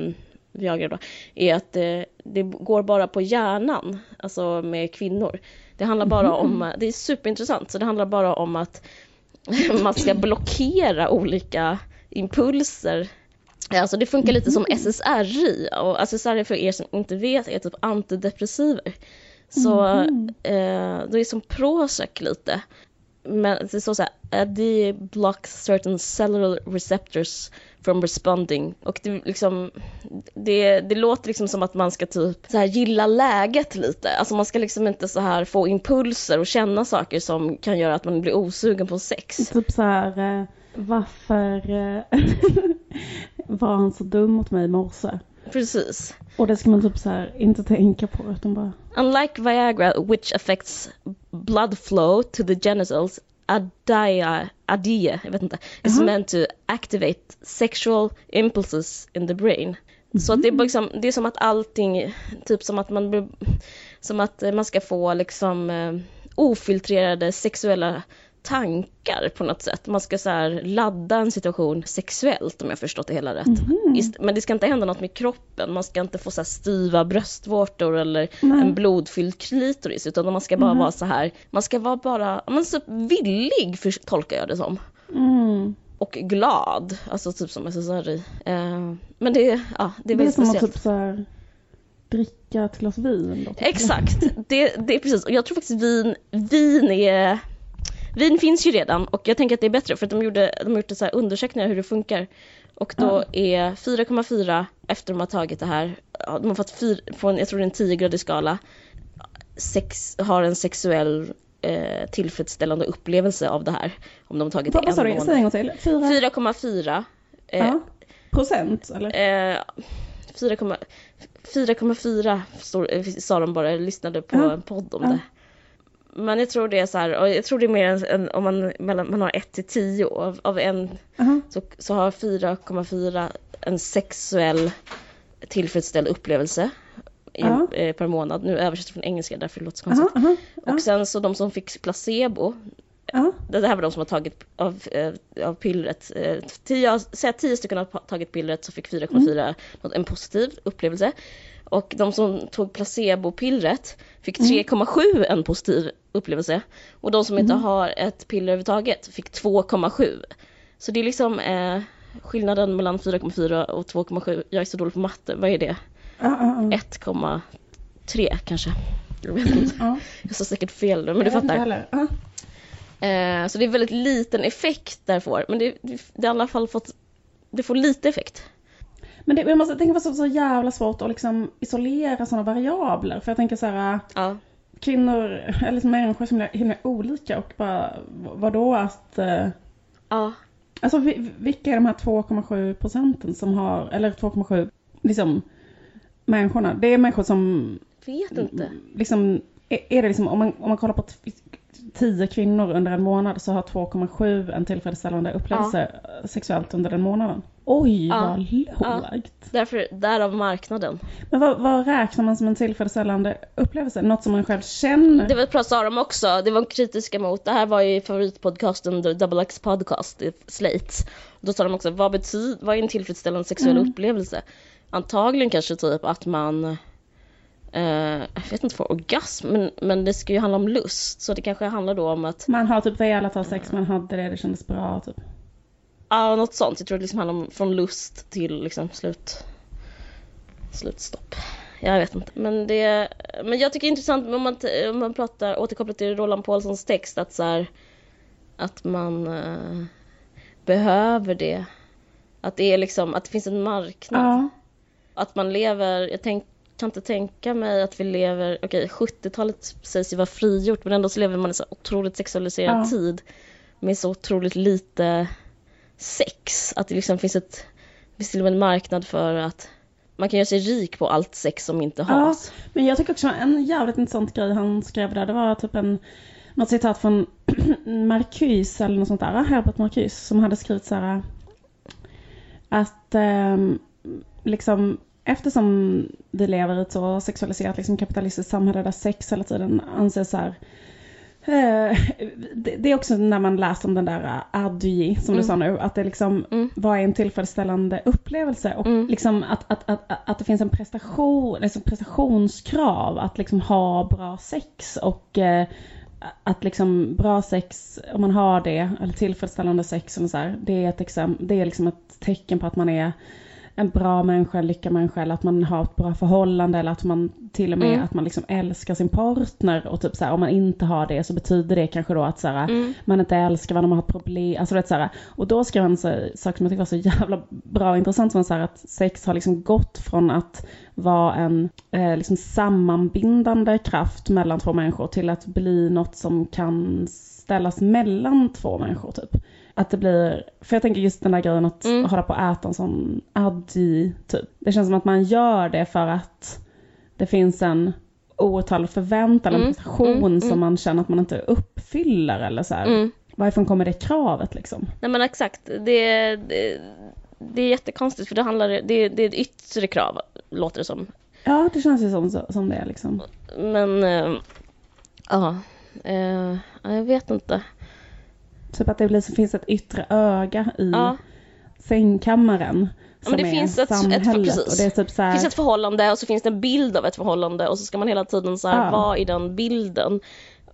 Viagra då, är att eh, det går bara på hjärnan, alltså med kvinnor. Det handlar bara om, det är superintressant, så det handlar bara om att man ska blockera olika impulser. Alltså det funkar lite som SSRI och SSRI för er som inte vet är typ antidepressiver. Så Mhm. eh, det är som Prozac lite. Men det står så här, AD blocks certain cellular receptors from responding. Och det, liksom, det, det låter liksom som att man ska typ så här gilla läget lite. Alltså man ska liksom inte så här få impulser och känna saker som kan göra att man blir osugen på sex. Typ så här, eh, varför eh, var han så dum mot mig i morse? Precis. Och det ska man typ så här inte tänka på utan bara... Unlike Viagra, which affects blood flow to the genitals, Adia, Adia jag vet inte, is Jaha. meant to activate sexual impulses in the brain. Så att det är bara liksom, det är som att allting, typ som att man som att eh, man ska få liksom eh, ofiltrerade sexuella tankar på något sätt. Man ska så här ladda en situation sexuellt om jag förstått det hela rätt. Ist- Men det ska inte hända något med kroppen, man ska inte få så här styva bröstvårtor eller Nej. en blodfylld klitoris utan man ska bara vara så här, man ska vara bara, men så villig för, tolkar jag det som. Mm. Och glad, alltså typ som SSRI. Eh, men det, ja, det är Det är väldigt som att speciellt. typ så här dricka ett glas vin då. Exakt, det, det är precis. Och jag tror faktiskt vin, vin är... Vin finns ju redan och jag tänker att det är bättre för att de, gjorde, de har gjort så här undersökningar hur det funkar. Och då är 4,4 efter de har tagit det här, de har fått fyr, på en, jag tror det är en 10-gradig skala, sex, har en sexuell eh, tillfredsställande upplevelse av det här. Om de har tagit Vad sa du? Säg en gång till. Fyra? 4,4 eh, Ja. Procent eller? Eh, 4,4 4,4 står- eh, sa de bara, jag lyssnade på Ja. en podd om Ja. det. Men jag tror det är så här, och jag tror det är mer än, om man, mellan, man har 1 till 10 av, av en Aha. så, så har 4,4 en sexuell tillfredsställd upplevelse i, Ja. eh, per månad. Nu översätter jag från engelska därför det låter så konstigt. Aha, aha. Ja. Och sen så de som fick placebo, det här var de som har tagit av, eh, av pillret. Eh, tio, säg att tio stycken har tagit pillret så fick 4,4 något- en positiv upplevelse. Och de som tog placebopillret fick 3,7 en positiv upplevelse. Och de som inte har ett piller överhuvudtaget fick 2,7. Så det är liksom eh, skillnaden mellan 4,4 och 2,7. Jag är så dålig på matte, vad är det? Ja. 1,3 kanske? Jag vet inte. Ja. Jag sa säkert fel nu men du inte fattar. Eh, så det är väldigt liten effekt där får, men det, det, det har i alla fall fått, det får lite effekt. Men det, jag måste tänka på så, så jävla svårt att liksom isolera sådana variabler. För jag tänker så här, Ja, kvinnor, eller liksom människor som är himla olika och bara, vadå att... Eh, ja, alltså vi- vilka är de här 2,7 procenten som har, eller 2,7, liksom människorna? Det är människor som vet inte. liksom, är, är det liksom, om man, om man kollar på t- 10 kvinnor under en månad så har 2,7 en tillfredsställande upplevelse sexuellt under den månaden. Oj, Ja. vad lågt. Därför, därav marknaden. Men vad, vad räknar man som en tillfredsställande upplevelse? Något som man själv känner? Det var bra sa de också, det var kritiska mot, det här var ju favoritpodcasten Double X Podcast, i Slate. Då sa de också, vad betyder, vad är en tillfredsställande sexuell Mm. upplevelse? Antagligen kanske typ att man, eh, jag vet inte, får orgasm, men, men det ska ju handla om lust. Så det kanske handlar då om att Man har typ velat ha sex, man hade det, det kändes bra typ. Ja, något sånt. Jag tror det liksom handlar om från lust till liksom slut... Slutstopp. Jag vet inte. Men det... Men jag tycker det är intressant om man, om man pratar, återkopplat till Roland Paulssons text, att så här, Att man eh, behöver det. Att det är liksom, att det finns en marknad. Ja. Att man lever, jag tänk, kan inte tänka mig att vi lever, okej 70-talet sägs ju vara frigjort men ändå så lever man i så otroligt sexualiserad Ja. tid. Med så otroligt lite sex. Att det liksom finns ett, finns till och med en marknad för att man kan göra sig rik på allt sex som inte has. Men jag tycker också en jävligt intressant grej han skrev där, det var typ en något citat från Marcuse eller något sånt där, Herbert Marcuse, som hade skrivit så här att ehm, liksom eftersom vi lever i ett så sexualiserat liksom kapitalistiskt samhälle där sex hela tiden anses så här eh, det, det är också när man läser om den där Adji som du Mm. sa nu, att det liksom, Mm. vad är en tillfredsställande upplevelse? Och Mm. liksom att, att, att, att det finns en prestation, liksom prestationskrav att liksom ha bra sex och eh, att liksom bra sex, om man har det, eller tillfredsställande sex, och så här, det är ett exempel, det är liksom ett tecken på att man är en bra människa, en lyckad människa eller att man har ett bra förhållande eller att man till och med mm. att man liksom älskar sin partner och typ så här, om man inte har det så betyder det kanske då att så här, mm. man inte älskar varandra, man har problem, alltså vet, så här, och då skrev han en sak som jag tyckte var så jävla bra och intressant som så här, att sex har liksom gått från att vara en eh, liksom sammanbindande kraft mellan två människor till att bli något som kan ställas mellan två människor typ. Att det blir, för jag tänker just den där grejen att mm. hålla på att äta en sån addi typ. Det känns som att man gör det för att det finns en outtalad förväntan mm. prestation mm. som mm. man känner att man inte uppfyller eller så här. Mm. Varifrån kommer det kravet liksom? Nej men exakt, det, det, det är jättekonstigt för det handlar, det, det är ett yttre krav låter det som. Ja det känns ju som, som det liksom. Men, äh, ja, äh, jag vet inte. Typ att det blir, finns ett yttre öga i ja. sängkammaren. Ja, men det finns ett, ett, precis. det, typ här... finns ett förhållande och så finns det en bild av ett förhållande och så ska man hela tiden så här, ja. vara i den bilden.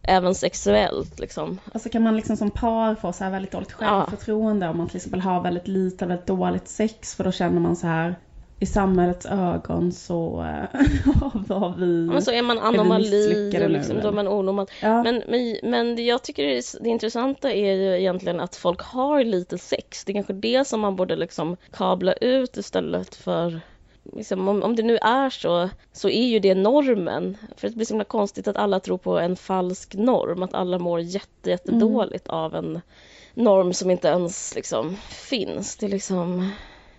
Även sexuellt liksom. Och så kan man liksom som par få så här väldigt dåligt självförtroende ja. om man till exempel har väldigt lite, väldigt dåligt sex för då känner man så här i samhällets ögon så var vi men så är man anomali och liksom, då är man onormal. Ja. Men, men, men jag tycker det, det intressanta är ju egentligen att folk har lite sex. Det är kanske det som man borde liksom kabla ut istället för Liksom, om, om det nu är så, så är ju det normen. För det blir så himla konstigt att alla tror på en falsk norm, att alla mår jätte, jättedåligt mm. av en norm som inte ens liksom finns. Det är liksom...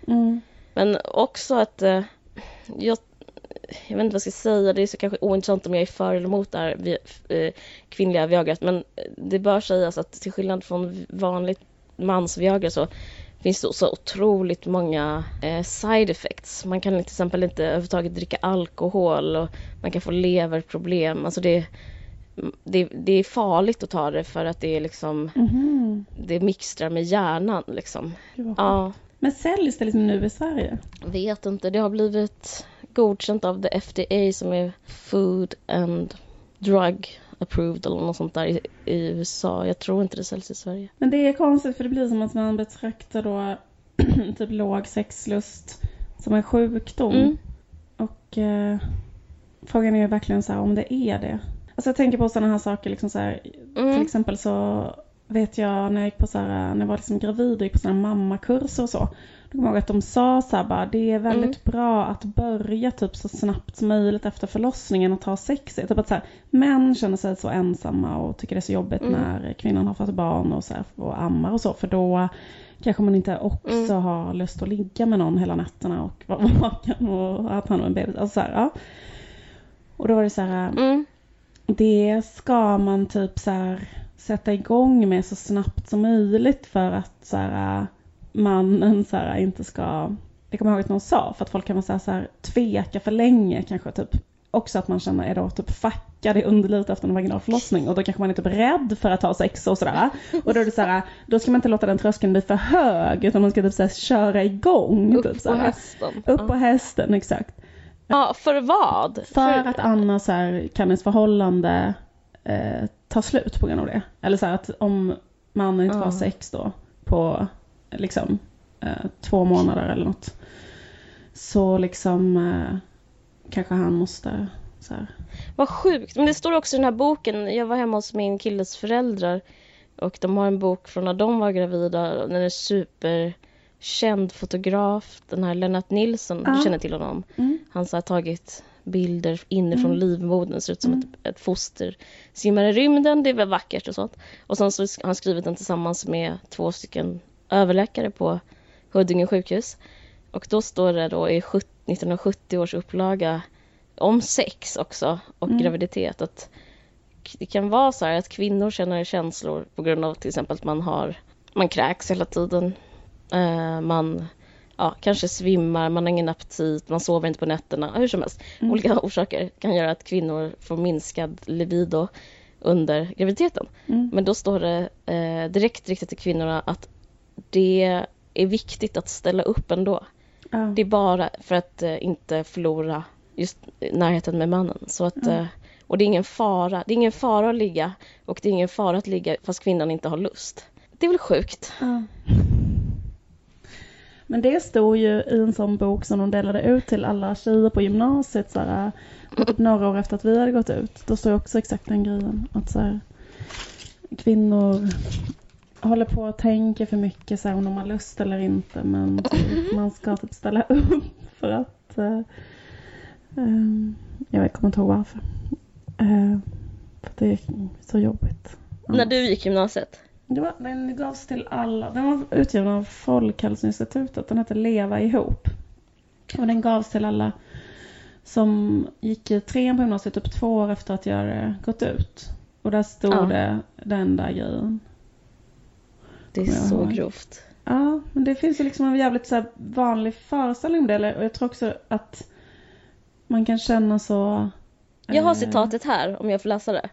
Mm. Men också att eh, jag, jag vet inte vad jag ska säga, det är så kanske ointressant om jag är för eller emot det här eh, kvinnliga Viagrat, men det bör sägas att till skillnad från vanligt mans Viagra så finns det så otroligt många eh, side effects. Man kan till exempel inte överhuvudtaget dricka alkohol och man kan få leverproblem. Alltså det, det, det är farligt att ta det för att det är liksom mm -hmm. det mixtrar med hjärnan liksom. Ja. Men säljs det liksom nu i Sverige? Vet inte. Det har blivit godkänt av the FDA som är Food and Drug approved eller något sånt där i, i, USA. Jag tror inte det säljs i Sverige. Men det är konstigt för det blir som att man betraktar då typ låg sexlust som en sjukdom. Mm. Och eh, frågan är ju verkligen så här om det är det. Alltså jag tänker på sådana här saker liksom så här, mm. till exempel så vet jag när jag gick på så här, när jag var liksom gravid och gick på sådana mammakurser och så. Då kommer jag ihåg att de sa så här bara, det är väldigt mm. bra att börja typ så snabbt som möjligt efter förlossningen och ha sex. Typ att så här, män känner sig så ensamma och tycker det är så jobbigt mm. när kvinnan har fått barn och, så här, och ammar och så. För då kanske man inte också mm. har lust att ligga med någon hela nätterna och vara vaken och att han har en bebis. Alltså så här, ja. Och då var det så här, mm. det ska man typ så här sätta igång med så snabbt som möjligt för att så här, mannen så här, inte ska, det kommer jag ihåg att någon sa, för att folk kan vara så här, så här, tveka för länge kanske typ. Också att man känner är då typ fackad i underlivet efter en vaginal förlossning och då kanske man är typ rädd för att ha sex och sådär. Och då är det så här, då ska man inte låta den tröskeln bli för hög utan man ska typ så här, köra igång. Upp typ, på hästen. Upp på hästen, exakt. Ja, för vad? För, för... att annars så här, kan ens förhållande eh, ta slut på grund av det. Eller så här att om mannen inte mm. har sex då på liksom eh, två månader eller något. Så liksom eh, kanske han måste så här. Vad sjukt. Men det står också i den här boken. Jag var hemma hos min killes föräldrar. Och de har en bok från när de var gravida. Den är superkänd fotograf. Den här Lennart Nilsson. Ja. Du känner till honom. Mm. Han har tagit bilder inifrån mm. livmodern. ser ut som mm. ett, ett foster simmar i rymden. Det är väl vackert och sånt. Och sen så har han skrivit den tillsammans med två stycken överläkare på Huddinge sjukhus. Och då står det då i 1970 års upplaga om sex också och mm. graviditet att det kan vara så här att kvinnor känner känslor på grund av till exempel att man har man kräks hela tiden. Uh, man ja, kanske svimmar, man har ingen aptit, man sover inte på nätterna, hur som helst. Mm. Olika orsaker kan göra att kvinnor får minskad libido under graviditeten. Mm. Men då står det eh, direkt riktat till kvinnorna att det är viktigt att ställa upp ändå. Mm. Det är bara för att eh, inte förlora just närheten med mannen. Så att, eh, Och det är ingen fara. Det är ingen fara att ligga och det är ingen fara att ligga fast kvinnan inte har lust. Det är väl sjukt? Ja. Men det stod ju i en sån bok som de delade ut till alla tjejer på gymnasiet så här, typ några år efter att vi hade gått ut. Då står också exakt den grejen. Att så här, kvinnor håller på och tänker för mycket så här, om de har lust eller inte. Men typ, man ska typ ställa upp för att uh, um, jag kommer inte ihåg varför. Uh, för det är så jobbigt. När du gick gymnasiet? Det var, den gavs till alla. Den var utgiven av Folkhälsoinstitutet. Den hette Leva ihop. Och den gavs till alla som gick i trean på gymnasiet typ två år efter att jag hade gått ut. Och där stod ja. det den där grejen. Det är så grovt. Ja, men det finns ju liksom en jävligt så vanlig föreställning om det. Och jag tror också att man kan känna så... Jag har eh... citatet här om jag får läsa det.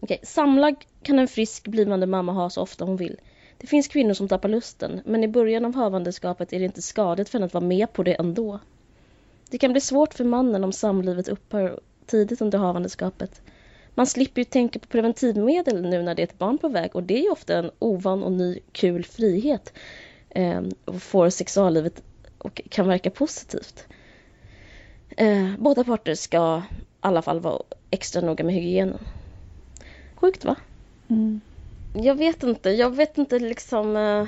Okej, samlag kan en frisk blivande mamma ha så ofta hon vill. Det finns kvinnor som tappar lusten, men i början av havandeskapet är det inte skadligt för henne att vara med på det ändå. Det kan bli svårt för mannen om samlivet upphör tidigt under havandeskapet. Man slipper ju tänka på preventivmedel nu när det är ett barn på väg och det är ju ofta en ovan och ny kul frihet eh, och får sexuallivet och kan verka positivt. Eh, båda parter ska i alla fall vara extra noga med hygienen. Sjukt va? Mm. Jag vet inte, jag vet inte liksom eh,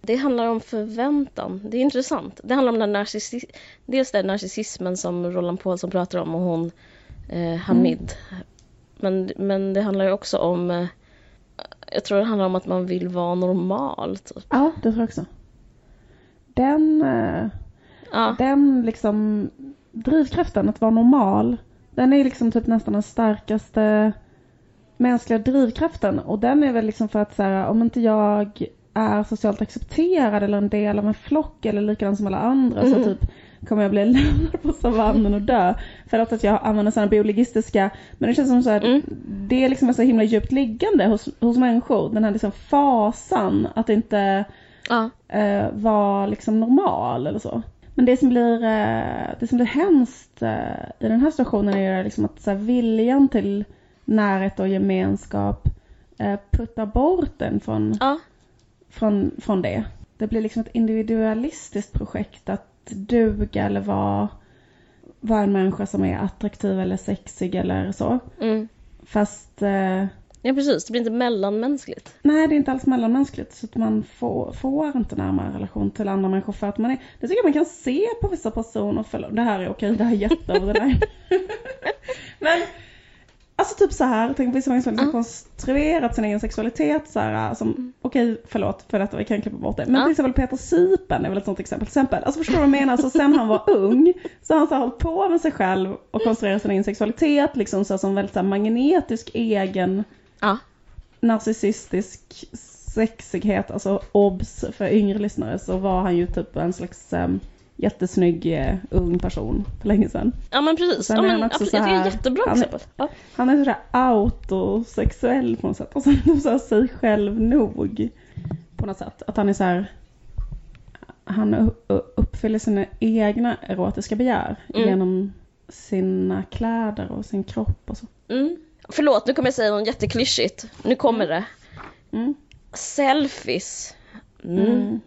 det handlar om förväntan. Det är intressant. Det handlar om den narcissi dels den narcissismen som Roland Paulsson pratar om och hon eh, Hamid. Mm. Men, men det handlar också om eh, jag tror det handlar om att man vill vara normal. Typ. Ja, det tror jag också. Den, eh, ja. den liksom drivkraften att vara normal, den är liksom typ nästan den starkaste mänskliga drivkraften och den är väl liksom för att så här, om inte jag är socialt accepterad eller en del av en flock eller likadan som alla andra mm. så typ kommer jag bli lämnad på savannen och dö. För att jag använder sådana biologistiska, men det känns som så här, mm. det är liksom så himla djupt liggande hos, hos människor. Den här liksom fasan att inte ja. eh, vara liksom normal eller så. Men det som blir, eh, det som blir hemskt eh, i den här situationen är liksom att så här, viljan till närhet och gemenskap eh, puttar bort den från, ja. från, från det. Det blir liksom ett individualistiskt projekt att duga eller vara, vara en människa som är attraktiv eller sexig eller så. Mm. Fast eh, Ja precis, det blir inte mellanmänskligt. Nej, det är inte alls mellanmänskligt. Så att man får, får inte närmare relation till andra människor för att man är, det tycker jag man kan se på vissa personer. För, det här är okej, det här är jätteöverdrivet. Men Alltså typ så här, tänk på vissa människor som har konstruerat sin egen sexualitet så här, som, mm. okej okay, förlåt för detta, vi kan klippa bort det. Men uh. till exempel Peter Sypen är väl ett sånt exempel. Till exempel. Alltså förstår du vad jag menar? Så sen han var ung så har han så här, hållit på med sig själv och konstruerat sin egen sexualitet liksom så här, som väldigt så här, magnetisk egen uh. narcissistisk sexighet. Alltså obs för yngre lyssnare så var han ju typ en slags um, jättesnygg uh, ung person för länge sedan. Ja men precis, ja, men, absolut, här, det är jättebra han, exempel. Ja. Han är sådär autosexuell på något sätt och sen så sig själv nog på något sätt. Att han är så här, han uppfyller sina egna erotiska begär mm. genom sina kläder och sin kropp och så. Mm. Förlåt, nu kommer jag säga något jätteklyschigt. Nu kommer det. Mm. Selfies. Mm.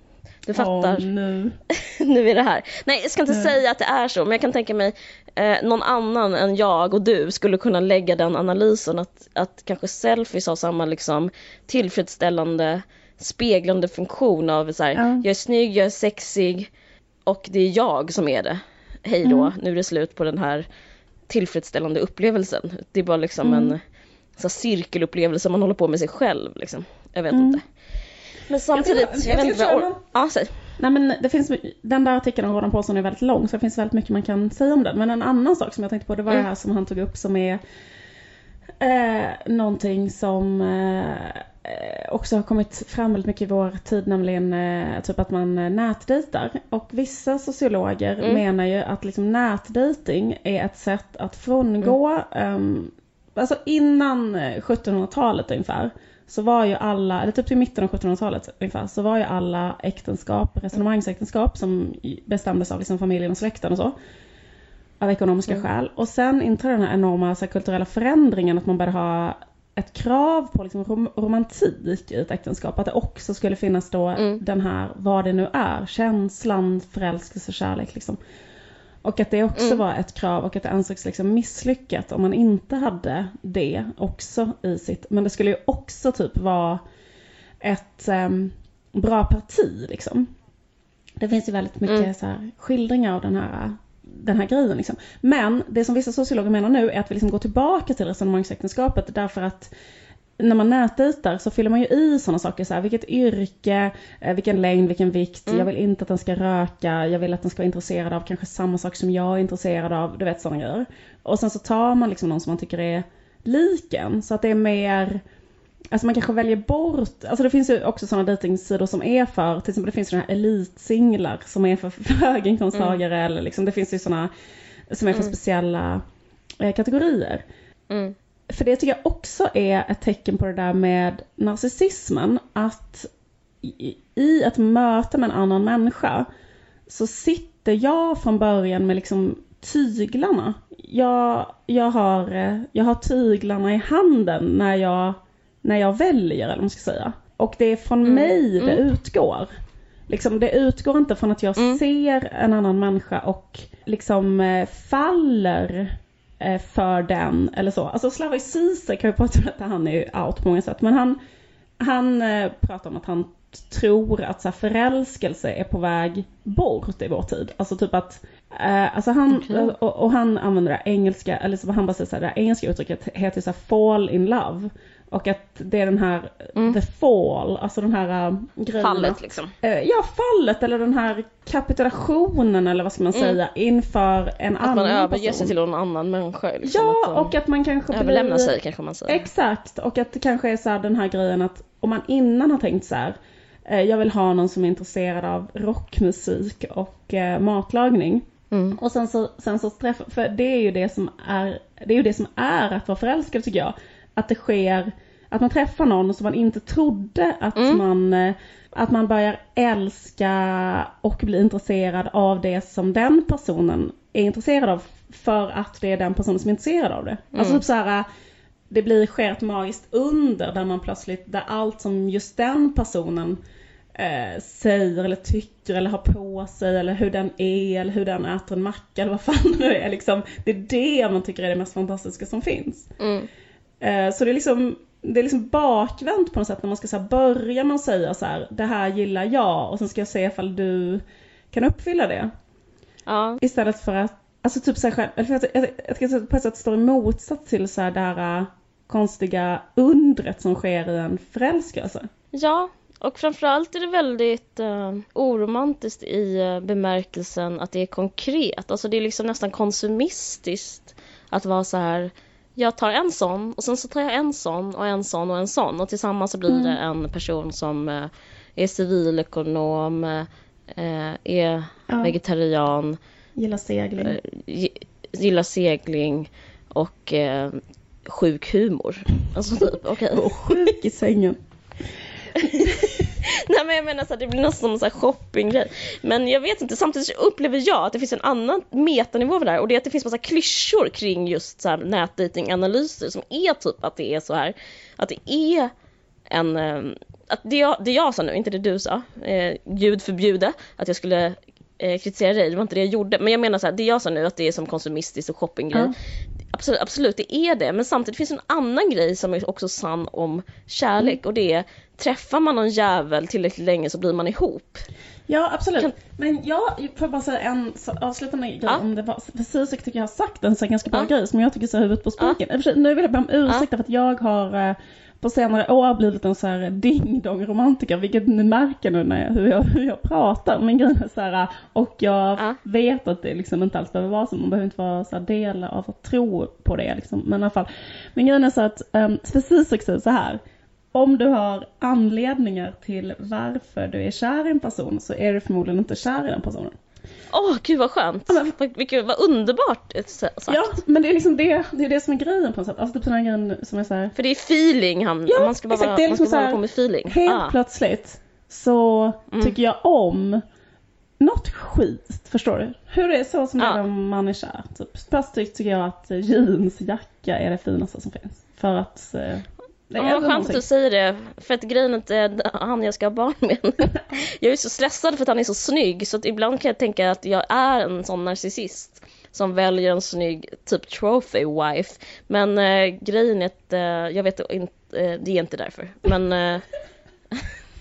Du fattar. Oh, nu. nu är det här. Nej, jag ska inte mm. säga att det är så, men jag kan tänka mig eh, någon annan än jag och du skulle kunna lägga den analysen att, att kanske selfies har samma liksom tillfredsställande speglande funktion av så här, ja. jag är snygg, jag är sexig och det är jag som är det. Hej då, mm. nu är det slut på den här tillfredsställande upplevelsen. Det är bara liksom mm. en så cirkelupplevelse man håller på med sig själv liksom. Jag vet mm. inte. Men samtidigt, jag, jag, jag vet inte vad jag Ja, säg. Nej men det finns, den där artikeln om Roland Paulsson är väldigt lång så det finns väldigt mycket man kan säga om den. Men en annan sak som jag tänkte på det var mm. det här som han tog upp som är eh, någonting som eh, också har kommit fram väldigt mycket i vår tid, nämligen eh, typ att man eh, nätdejtar. Och vissa sociologer mm. menar ju att liksom nätdating är ett sätt att frångå, mm. um, alltså innan 1700-talet ungefär, så var ju alla, eller typ till mitten av 1700-talet ungefär, så var ju alla äktenskap, resonemangsäktenskap som bestämdes av liksom familjen och släkten och så. av ekonomiska Mm. skäl. Och sen inträder den här enorma så här, kulturella förändringen att man började ha ett krav på liksom, rom- romantik i ett äktenskap. Att det också skulle finnas då Mm. den här, vad det nu är, känslan, förälskelse, kärlek liksom. Och att det också Mm. var ett krav och att det ansågs liksom misslyckat om man inte hade det också i sitt. Men det skulle ju också typ vara ett em, bra parti liksom. Det finns ju väldigt mycket Mm. så här, skildringar av den här, den här grejen. Liksom. Men det som vissa sociologer menar nu är att vi liksom går tillbaka till resonemangsäktenskapet därför att när man nätdejtar så fyller man ju i sådana saker så här, vilket yrke, eh, vilken längd, vilken vikt, Mm. jag vill inte att den ska röka, jag vill att den ska vara intresserad av kanske samma sak som jag är intresserad av, du vet sådana grejer. Och sen så tar man liksom någon som man tycker är liken, så att det är mer Alltså man kanske väljer bort, alltså det finns ju också sådana dejtingsidor som är för, till exempel det finns ju här elitsinglar som är för, höginkomsttagare eller liksom det finns ju sådana som är för Mm. speciella eh, kategorier. Mm. För det tycker jag också är ett tecken på det där med narcissismen. Att i, ett möte med en annan människa så sitter jag från början med liksom tyglarna. Jag, jag, har, jag har tyglarna i handen när jag, när jag väljer, eller vad man ska säga. Och det är från Mm, mig det mm. utgår. Liksom, det utgår inte från att jag Mm. ser en annan människa och liksom eh, faller för den eller så. Alltså Slavoj Zizek har ju pratat om att han är ju out på många sätt. Men han, han eh, pratar om att han tror att så förälskelse är på väg bort i vår tid. Alltså typ att, eh, alltså han, Okej. och, och han använder det engelska, eller så han bara säger så här, det engelska uttrycket heter så fall in love. Och att det är den här, Mm. the fall, alltså den här uh, grejen. Fallet liksom. Eh, Ja, fallet eller den här kapitulationen eller vad ska man Mm. säga inför en Att annan man överger person. sig till någon annan människa. Liksom, Ja, att och att man kanske överlämnar blir... sig kanske man säger. Exakt, och att det kanske är så här den här grejen att om man innan har tänkt så här, eh, jag vill ha någon som är intresserad av rockmusik och eh, matlagning. Mm. Och sen så, sen så träffar, för det är ju det som är, det är ju det som är att vara förälskad tycker jag. Att det sker, att man träffar någon som man inte trodde att Mm. man, eh, att man börjar älska och bli intresserad av det som den personen är intresserad av. För att det är den personen som är intresserad av det. Alltså Mm. typ så här, det blir sker ett magiskt under där man plötsligt, där allt som just den personen eh, säger eller tycker eller har på sig eller hur den är eller hur den äter en macka eller vad fan det nu är liksom. Det är det man tycker är det mest fantastiska som finns. Mm. Eh, så det är liksom det är liksom bakvänt på något sätt när man ska så här, börja att säga så här, det här gillar jag och sen ska jag se ifall du kan uppfylla det. Ja. Istället för att, alltså typ så här, jag, jag att det på ett sätt står i motsats till så här, det här äh, konstiga undret som sker i en förälskelse. ja, och framförallt är det väldigt uh, oromantiskt i uh, bemärkelsen att det är konkret. Alltså det är liksom nästan konsumistiskt att vara så här jag tar en sån och sen så tar jag en sån och en sån och en sån och tillsammans så blir Mm. det en person som eh, är civilekonom, eh, är Ja. vegetarian, Gillar segling. eh, gi- gillar segling och sjuk humor. Alltså typ, okej. Och sjuk i sängen. Nej men jag menar så här, det blir nästan som en shoppinggrej. Men jag vet inte, samtidigt upplever jag att det finns en annan metanivå för det här och det är att det finns massa klyschor kring just så här nätdatinganalyser som är typ att det är så här att det är en eh, att det jag, det jag sa nu, inte det du sa, eh, Gud förbjude att jag skulle eh, kritisera dig, det var inte det jag gjorde. Men jag menar så här, det jag sa nu att det är som konsumistiskt och shoppinggrej. Ja. Absolut, absolut, det är det. Men samtidigt finns en annan grej som är också sann om kärlek och det är träffar man någon jävel tillräckligt länge så blir man ihop. Ja, absolut. Kan- Men jag får bara säga en avslutande grej Ja. om det var, precis jag tycker jag har sagt en så ganska bra Ja. grej som jag tycker så huvudet på spiken. Sig, Nu vill jag be om ursäkt för att jag har eh, på senare år blivit en så här ding-dong romantiker, vilket ni märker nu när jag, hur, jag, hur jag pratar. Men grejen är så här, och jag Ja. vet att det liksom inte alls behöver vara så, man behöver inte vara så här del av att tro på det liksom. Men i alla fall. Men grejen är så att, um, precis säger så här. Om du har anledningar till varför du är kär i en person så är du förmodligen inte kär i den personen. Åh gud vad skönt! Ja, men- vilket, vad underbart sa- sagt. Ja, men det är liksom det, det är det som är grejen på något sätt. Alltså typ här grejen som är så här. För det är feeling han, Ja, man ska bara, exakt, det är man ska liksom bara hålla på med feeling. Helt Ah. plötsligt så Mm. tycker jag om något skit, förstår du? Hur det är så som Ja. när man är kär. Typ. Plötsligt tycker jag att jeansjacka är det finaste som finns. För att... eh, det Ja, skönt att du säger det, för att grejen är är han jag ska ha barn med. Jag är så stressad för att han är så snygg så att ibland kan jag tänka att jag är en sån narcissist som väljer en snygg typ trophy wife. Men eh, grejen är att eh, jag vet inte, eh, det är inte därför. Men eh,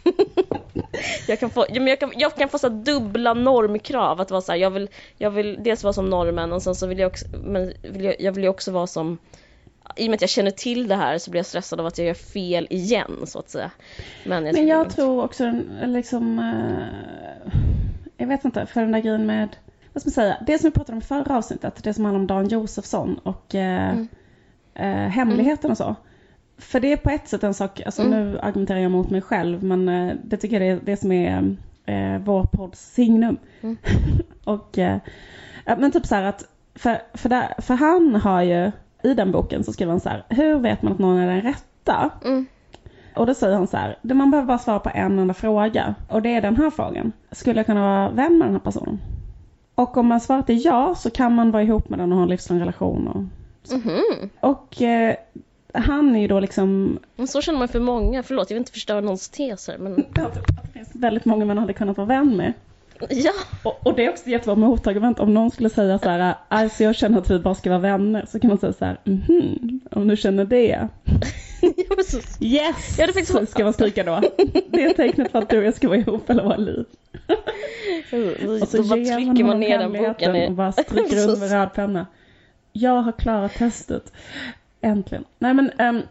jag kan få, ja, men jag kan, jag kan få så dubbla normkrav. Att vara så här, jag, vill, jag vill dels vara som normen och sen så vill jag också, men vill jag, jag vill ju också vara som i och med att jag känner till det här så blir jag stressad av att jag gör fel igen så att säga. Men jag, Men jag tror också liksom, eh, jag vet inte, för den där grejen med, vad ska man säga, det som vi pratade om i förra avsnittet, det som handlar om Dan Josefsson och eh, Mm. eh, hemligheten och så. För det är på ett sätt en sak, alltså Mm. nu argumenterar jag mot mig själv, men eh, det tycker jag är det som är eh, vår podds signum. Mm. och, eh, men typ så här att, för, för, där, för han har ju, i den boken så skriver han så här, hur vet man att någon är den rätta? Mm. Och då säger han så här, man behöver bara svara på en enda fråga. Och det är den här frågan. Skulle jag kunna vara vän med den här personen? Och om man svarat är ja så kan man vara ihop med den och ha en livslång relation. Och, Mhm. och eh, han är ju då liksom, Men så känner man för många, förlåt jag vill inte förstöra någons teser men det finns väldigt många man hade kunnat vara vän med. Ja, Och, och det är också ett jättebra motargument om någon skulle säga så här, alltså jag känner att vi bara ska vara vänner. Så kan man säga så här, mhm, om du känner det. Ja, så, Yes! Ja, det så ska man skrika då. Det är tecknet för att du och jag ska vara ihop eller vara liv. Och så bara ger man ner den boken och bara stryker Så- under med röd penna. Jag har klarat testet. Äntligen. Nej men, ehm,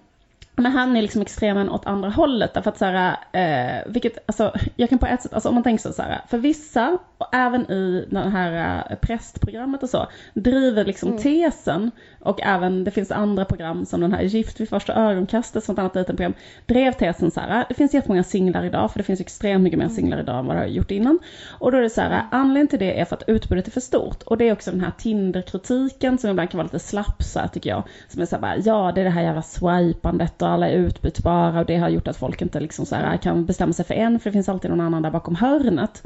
men han är liksom extremen åt andra hållet. Därför att så här, eh, vilket, alltså, jag kan på ett sätt, alltså om man tänker så, så här, för vissa, och även i det här eh, prästprogrammet och så, driver liksom Mm. tesen, och även, det finns andra program som den här Gift vid första ögonkastet, som ett annat litet program, drev tesen så här, det finns jättemånga singlar idag, för det finns extremt mycket mer singlar idag än vad det har gjort innan. Och då är det så här, anledningen till det är för att utbudet är för stort. Och det är också den här Tinder-kritiken som ibland kan vara lite slapp så här, tycker jag. Som är så här, bara, ja det är det här jävla swipandet och alla är utbytbara och det har gjort att folk inte liksom så här, kan bestämma sig för en för det finns alltid någon annan där bakom hörnet.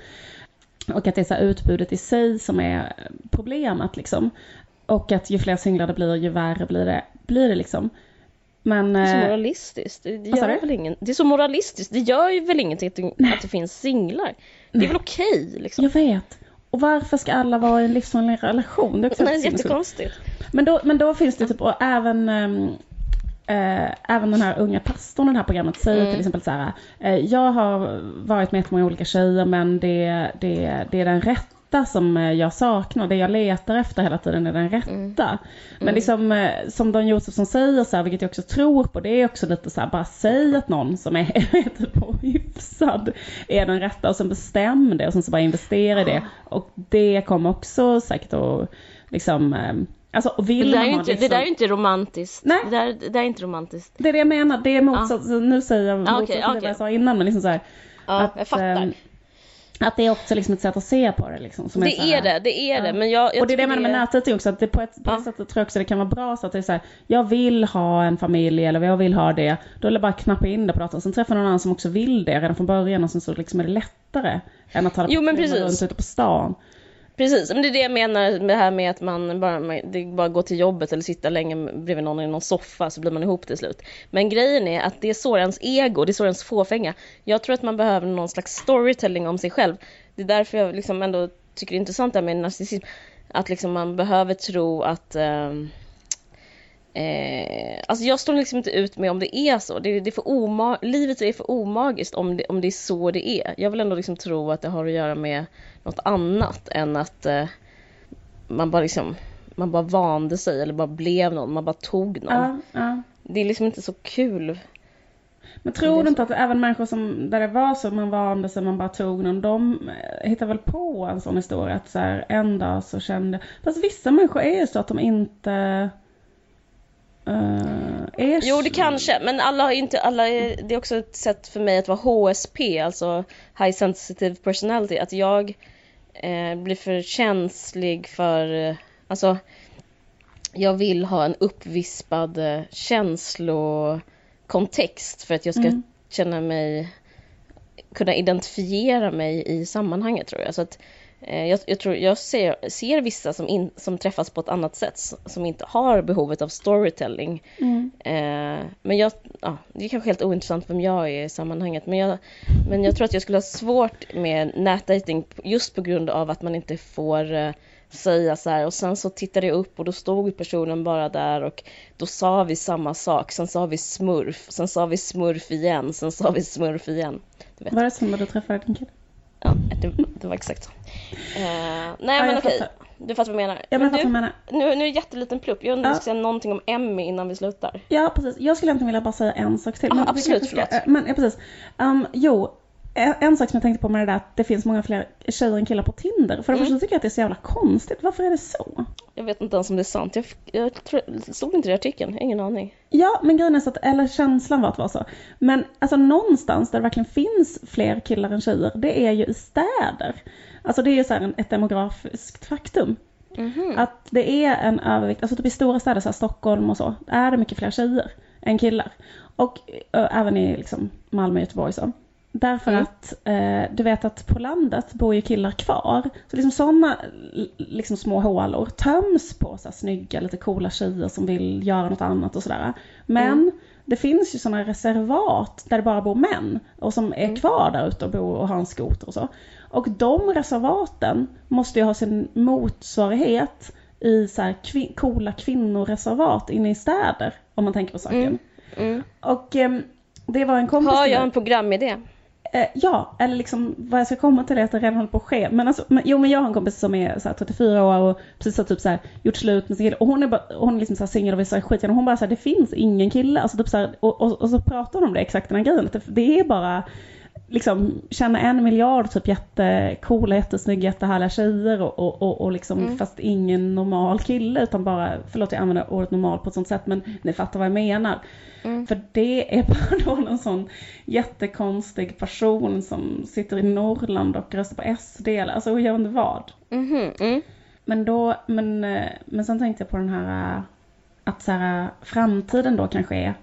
Och att det är så här utbudet i sig som är problemet liksom. Och att ju fler singlar det blir ju värre blir det, blir det liksom. Men... Det är så eh, moralistiskt. Det, gör väl ingen... Det är så moralistiskt. Det gör ju väl ingenting att det, att det finns singlar. Det är väl okej liksom. Jag vet. Och varför ska alla vara i en livslång relation? Det är också Nej, jättekonstigt. Men då, men då finns det typ, och även, ehm, eh, även den här unga pastorn i det här programmet säger Mm. till exempel så här, eh, jag har varit med jättemånga olika tjejer men det, det, det är den rätta som eh, jag saknar, det jag letar efter hela tiden är den rätta. Mm. Men liksom, eh, som Don Josefsson säger så här, vilket jag också tror på, det är också lite så här, bara säg att någon som är typ hyfsad är den rätta och sen bestäm det och sen så bara investera i det. Och det kommer också säkert att liksom, eh, alltså och Det vill där, är inte, det liksom- där är ju inte romantiskt. Nej. Det, där, det där är inte romantiskt. det är det jag menar, det är motsats, nu säger jag motsatsen okej, till vad okej. jag sa innan men liksom så här, Ja, att, jag fattar. ehm, att det är också liksom ett sätt att se på det liksom. Som det så här- är det, det är det. Ja. Men jag, jag och det är det jag menar med nätdejting också, att det på ett, på ett sätt tror jag också det kan vara bra så att det är så här, jag vill ha en familj eller jag vill ha det, då är det bara att knappa in det på datorn. Sen träffar någon annan som också vill det redan från början och sen så liksom är det lättare än att ta det Jo, på men springa precis. runt ute på stan. Precis, men det är det jag menar med det här med att man bara, det bara går till jobbet eller sitta länge bredvid någon i någon soffa så blir man ihop till slut. Men grejen är att det sår ens ego, det sår ens fåfänga. Jag tror att man behöver någon slags storytelling om sig själv. Det är därför jag liksom ändå tycker det är intressant det här med narcissism. Att liksom man behöver tro att ehm, Eh, alltså jag står liksom inte ut med om det är så. Det, det är för oma livet är för omagiskt om det, om det är så det är. Jag vill ändå liksom tro att det har att göra med något annat än att eh, man bara liksom man bara vande sig eller bara blev någon, man bara tog någon. Ja, ja. Det är liksom inte så kul. Men tror du inte att även människor som, där det var så, man vande sig, man bara tog någon, de eh, hittar väl på en sån historia att så här, en dag så kände, fast vissa människor är ju så att de inte eh, är Jo det kanske, men alla har inte, alla är, det är också ett sätt för mig att vara HSP, alltså High Sensitive Personality, att jag eh, blir för känslig för, eh, alltså jag vill ha en uppvispad eh, känslokontext för att jag ska Mm. känna mig, kunna identifiera mig i sammanhanget tror jag. Så att jag, jag, tror, jag ser, ser vissa som, in, som träffas på ett annat sätt, som inte har behovet av storytelling. Mm. Eh, men jag, ja, det är kanske helt ointressant vem jag är i sammanhanget, men jag, men jag tror att jag skulle ha svårt med nätdating just på grund av att man inte får eh, säga så här och sen så tittade jag upp och då stod personen bara där och då sa vi samma sak, sen sa vi smurf, sen sa vi smurf igen, sen sa vi smurf igen. Var det som när du träffade din kille? Ja, det, det var exakt så. Uh, nej ja, men okej, fattar. du fattar vad jag menar. Ja, men, men du, menar. Nu, nu är det jätteliten plupp, jag undrar om ja. ska säga någonting om Emmy innan vi slutar. Ja precis, jag skulle egentligen vilja bara säga en sak till. Ah, men absolut, förlåt. Men ja, precis. Um, jo, en sak som jag tänkte på med det där att det finns många fler tjejer än killar på Tinder. För det mm. första tycker jag att det är så jävla konstigt. Varför är det så? Jag vet inte ens om det är sant. Jag, jag tror, stod inte i artikeln. Ingen aning. Ja, men grejen är så att, eller känslan var att det var så. Men alltså någonstans där det verkligen finns fler killar än tjejer, det är ju i städer. Alltså det är ju så här ett demografiskt faktum. Mm -hmm. Att det är en övervikt, alltså typ i stora städer, så här Stockholm och så, är det mycket fler tjejer än killar. Och ö, även i liksom Malmö och Göteborg så. Därför mm. att eh, du vet att på landet bor ju killar kvar. Så liksom sådana liksom små hålor töms på så här, snygga, lite coola tjejer som vill göra något annat och sådär. Men mm. det finns ju sådana reservat där det bara bor män och som är mm. kvar där ute och bor och har en skoter och så. Och de reservaten måste ju ha sin motsvarighet i så här kvin coola kvinnoreservat inne i städer om man tänker på saken. Mm. mm. Och eh, det var en kompis Har jag en programidé? Eh, ja, eller liksom vad jag ska komma till är att det redan håller på att ske. Men alltså, men, jo men jag har en kompis som är så här, 34 år och precis har typ så här, gjort slut med sin kille. Och hon är, bara, hon är liksom så singel och vill säga skit och hon bara så här, det finns ingen kille. Alltså typ så här, och, och, och, så pratar hon om det exakt den här grejen. Att det, det är bara liksom tjäna en miljard typ jättecoola, jättesnygga, jättehärliga tjejer och, och, och, och liksom mm. fast ingen normal kille utan bara, förlåt jag använder ordet normal på ett sånt sätt men ni fattar vad jag menar. Mm. För det är bara då någon sån jättekonstig person som sitter i Norrland och röstar på SD eller alltså jag vet inte vad. Mm. Mm. Men då, men, eh, men sen tänkte jag på den här att så här, framtiden då kanske är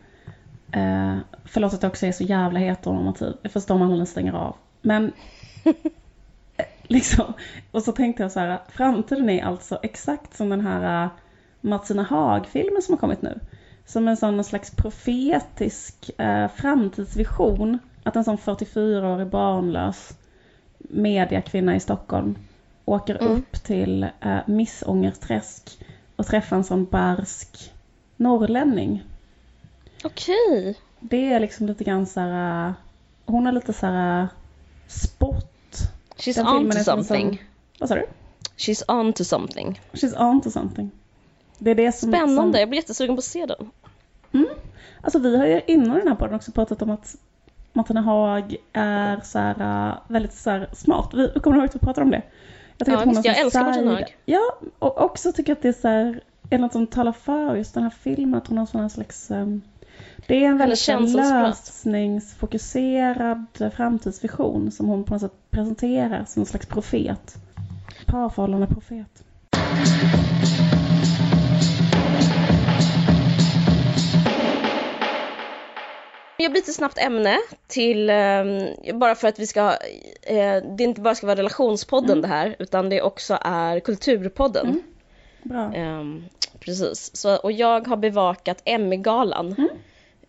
Eh, förlåt att jag också är så jävla heteronormativ. Jag förstår om man stänger av. Men eh, liksom, och så tänkte jag så här, framtiden är alltså exakt som den här uh, Martina Haag-filmen som har kommit nu. Som en sån slags profetisk uh, framtidsvision. Att en sån 44-årig barnlös mediakvinna i Stockholm åker mm. upp till uh, Missångerträsk och träffar en sån barsk norrlänning Okej. Det är liksom lite grann så här, hon har lite så här spott. She's Den on to something. Som, vad sa du? She's on to something. She's on to something. Det är det som, Spännande, som... jag blir jättesugen på att se den. Mm. Alltså vi har ju innan den här podden också pratat om att Martina Haag är så här, väldigt så här smart. Vi kommer ihåg att vi pratade om det. Jag, tycker ja, att hon visst, jag älskar Martina Haag. Ja, och också tycker att det är så här, är något som talar för just den här filmen, att hon har sån slags um, det är en väldigt lösningsfokuserad framtidsvision som hon på något sätt presenterar som en slags profet. Parförhållande profet. Jag byter snabbt ämne till, um, bara för att vi ska, uh, det inte bara ska vara relationspodden mm. det här, utan det också är kulturpodden. Mm. Bra. Um, precis, så, och jag har bevakat Emmy-galan. Mm.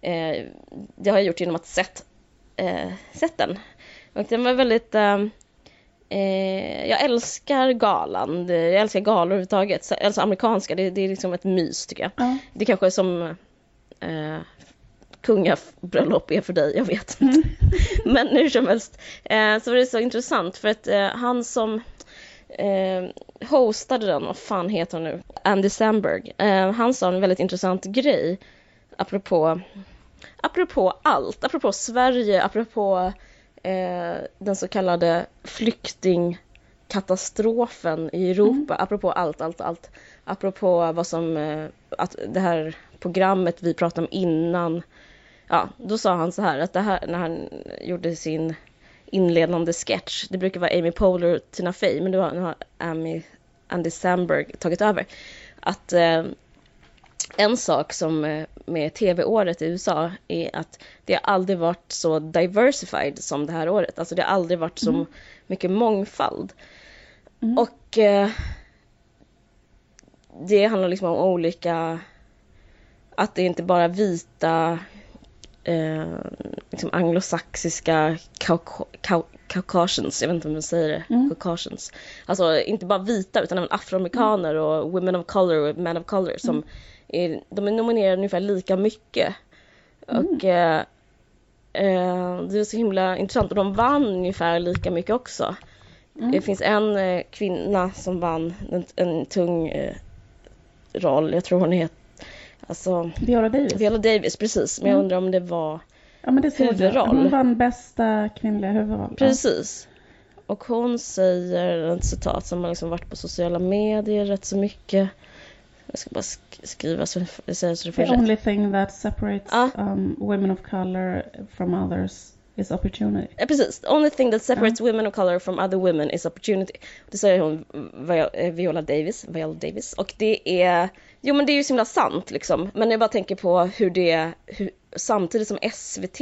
Eh, det har jag gjort genom att sett, eh, sett den. Och den var väldigt... Eh, eh jag älskar galan. Jag älskar galor överhuvudtaget. Alltså amerikanska, det, det är liksom ett mys tycker jag. Mm. Det kanske är som eh, kungabröllop är för dig, jag vet inte. Mm. Men hur som helst eh, så var det så intressant för att eh, han som eh, hostade den, vad fan heter han nu, Andy Samberg, eh, han sa en väldigt intressant grej apropå, apropå allt, apropå Sverige, apropå eh, den så kallade flyktingkatastrofen i Europa, mm. apropå allt, allt, allt. Apropå vad som, eh, att det här programmet vi pratade om innan, ja, då sa han så här att det här, när han gjorde sin inledande sketch, det brukar vara Amy Poehler, Tina Fey, men nu har, nu har Amy, Andy Samberg tagit över. Att eh, en sak som eh, med tv-året i USA är att det har aldrig varit så diversified som det här året. Alltså det har aldrig varit så mm. mycket mångfald. Mm. Och eh, det handlar liksom om olika, att det inte bara vita eh, liksom anglosaxiska caucasians, jag vet inte om man säger det, mm. caucasians. Alltså inte bara vita utan även afroamerikaner mm. och women of color och men of color som mm. Är, de är nominerade ungefär lika mycket. Mm. Och eh, eh, det är så himla intressant och de vann ungefär lika mycket också. Mm. Det finns en eh, kvinna som vann en, en tung eh, roll, jag tror hon heter Alltså, Viola Davis? Viola Davis, precis. Men mm. jag undrar om det var ja, men det huvudroll. Hon vann bästa kvinnliga huvudroll. Precis. Och hon säger ett citat som har liksom varit på sociala medier rätt så mycket. Jag ska bara sk skriva så det säger så det The only thing that separates ah. um, women of color from others is opportunity. Ja, precis. The only thing that separates yeah. women of color from other women is opportunity. Det säger hon, eh, Viola Davis. Viola Davis. Och det är, jo men det är ju så himla sant liksom. Men jag bara tänker på hur det, hur, samtidigt som SVT,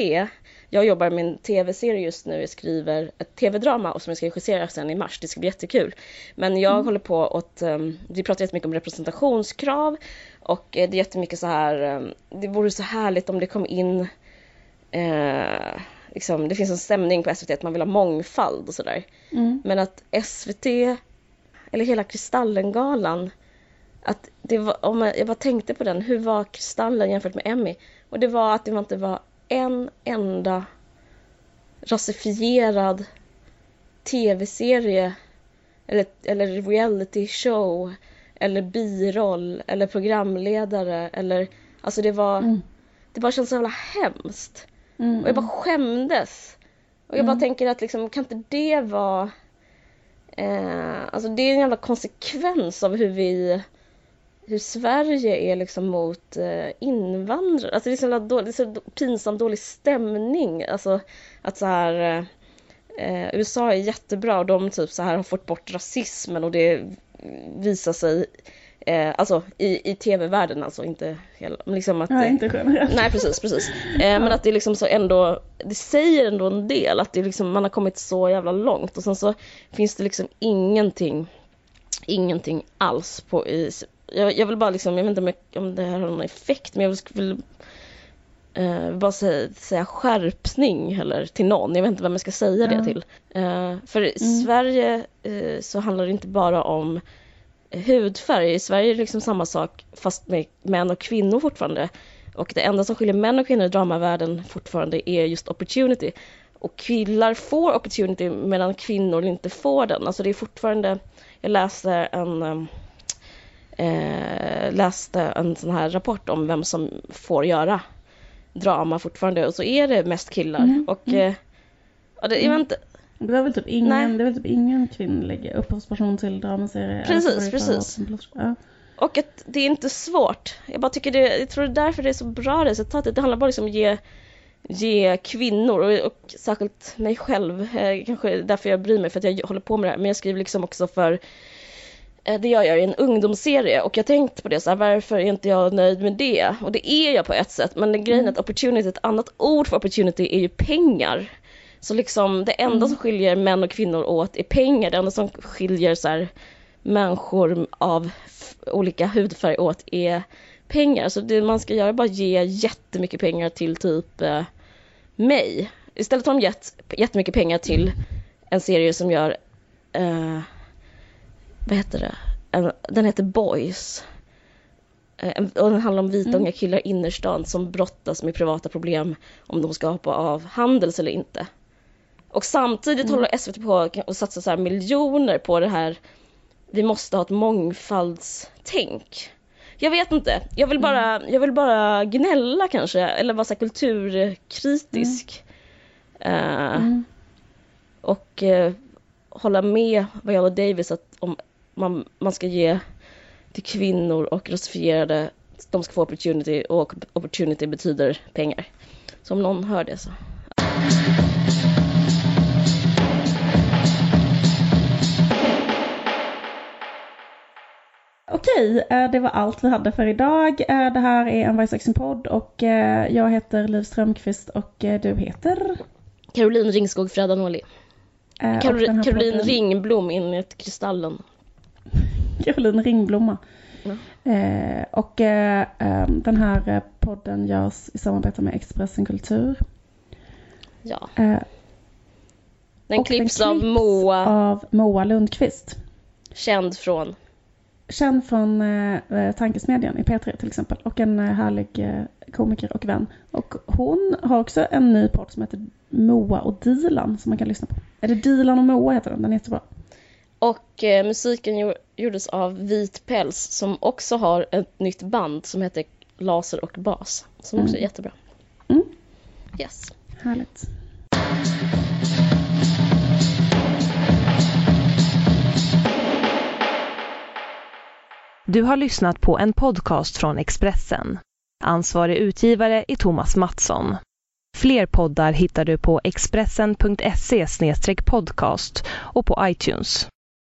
jag jobbar med en tv-serie just nu, jag skriver ett tv-drama och som jag ska regissera sen i mars, det ska bli jättekul. Men jag mm. håller på åt, um, vi pratar jättemycket om representationskrav och eh, det är jättemycket så här, um, det vore så härligt om det kom in eh, liksom, det finns en stämning på SVT att man vill ha mångfald och sådär. Mm. Men att SVT, eller hela Kristallengalan, att det var, om jag, jag bara tänkte på den, hur var Kristallen jämfört med Emmy? Och det var att det inte var en enda rasifierad tv-serie eller, eller reality show eller biroll eller programledare eller alltså det var mm. det bara känns så jävla hemskt. Mm. Och jag bara skämdes. Och jag bara mm. tänker att liksom, kan inte det vara... Eh, alltså det är en jävla konsekvens av hur vi... Hur Sverige är liksom mot eh, invandrare. Alltså det är, så dålig, det är så pinsamt dålig stämning. Alltså att så här... Eh, USA är jättebra och de typ så här har fått bort rasismen och det visar sig Eh, alltså i, i tv-världen alltså, inte hela, liksom att... Ja, inte generellt. Nej, precis, precis. Eh, ja. Men att det liksom så ändå, det säger ändå en del att det liksom, man har kommit så jävla långt och sen så finns det liksom ingenting, ingenting alls på i, jag, jag vill bara liksom, jag vet inte om, det här har någon effekt, men jag vill, vill eh, bara säga, säga skärpning eller till någon, jag vet inte vem jag ska säga ja. det till. Eh, för i mm. Sverige eh, så handlar det inte bara om hudfärg. I Sverige är det liksom samma sak fast med män och kvinnor fortfarande. Och det enda som skiljer män och kvinnor i dramavärlden fortfarande är just opportunity. Och killar får opportunity medan kvinnor inte får den. Alltså det är fortfarande, jag läste en um, eh, läste en sån här rapport om vem som får göra drama fortfarande och så är det mest killar. Mm. Och, mm. Eh, det, jag vet inte, det är väl typ ingen, det väl typ ingen kvinnlig upphovsperson till dramaserier. Precis, precis. Ja. Och att det är inte svårt. Jag bara tycker det, jag tror det är därför det är så bra resultatet. Det handlar bara liksom om att ge, ge kvinnor och, och särskilt mig själv, eh, kanske därför jag bryr mig för att jag håller på med det här. Men jag skriver liksom också för det jag gör i en ungdomsserie och jag tänkte på det så här, varför är inte jag nöjd med det? Och det är jag på ett sätt, men den grejen är att opportunity, ett annat ord för opportunity är ju pengar. Så liksom det enda mm. som skiljer män och kvinnor åt är pengar. Det enda som skiljer så här, människor av olika hudfärg åt är pengar. Så det man ska göra är bara ge jättemycket pengar till typ eh, mig. Istället har de gett jättemycket pengar till en serie som gör, eh, vad heter det, den heter Boys. Eh, och den handlar om vita mm. unga killar i innerstan som brottas med privata problem om de ska hoppa av Handels eller inte. Och samtidigt mm. håller SVT på att satsa så miljoner på det här vi måste ha ett mångfaldstänk. Jag vet inte, jag vill bara, mm. jag vill bara gnälla kanske eller vara så kulturkritisk. Uh. Och uh, hålla med Viola Davis att om man, man ska ge till kvinnor och rasifierade, de ska få opportunity och opportunity betyder pengar. Så om någon hör det så. Okej, eh, det var allt vi hade för idag. Eh, det här är en Vargsaxen-podd och eh, jag heter Liv Strömqvist och du heter? Caroline Ringskog Fredanoli. Den här Caroline podden- Ringblom enligt Kristallen. Caroline Ringblomma. Ja. Eh, och eh, eh, den här eh, podden görs i samarbete med Expressen Kultur. Ja. Eh, Den klipps av Moa, av Moa Lundqvist. känd från... Känd från eh, eh, Tankesmedjan i P3 till exempel. Och en härlig komiker och vän. Och hon har också en ny podd som heter Moa och Dilan som man kan lyssna på. Det Dilan och Moa heter den? Den är jättebra. Och eh, musiken gjo- gjordes av Vit Päls som också har ett nytt band som heter Laser och Bas. Som också är Mm. jättebra. Mm. Yes. Härligt. Du har lyssnat på en podcast från Expressen. Ansvarig utgivare är Thomas Mattsson. Fler poddar hittar du på expressen.se podcast och på iTunes.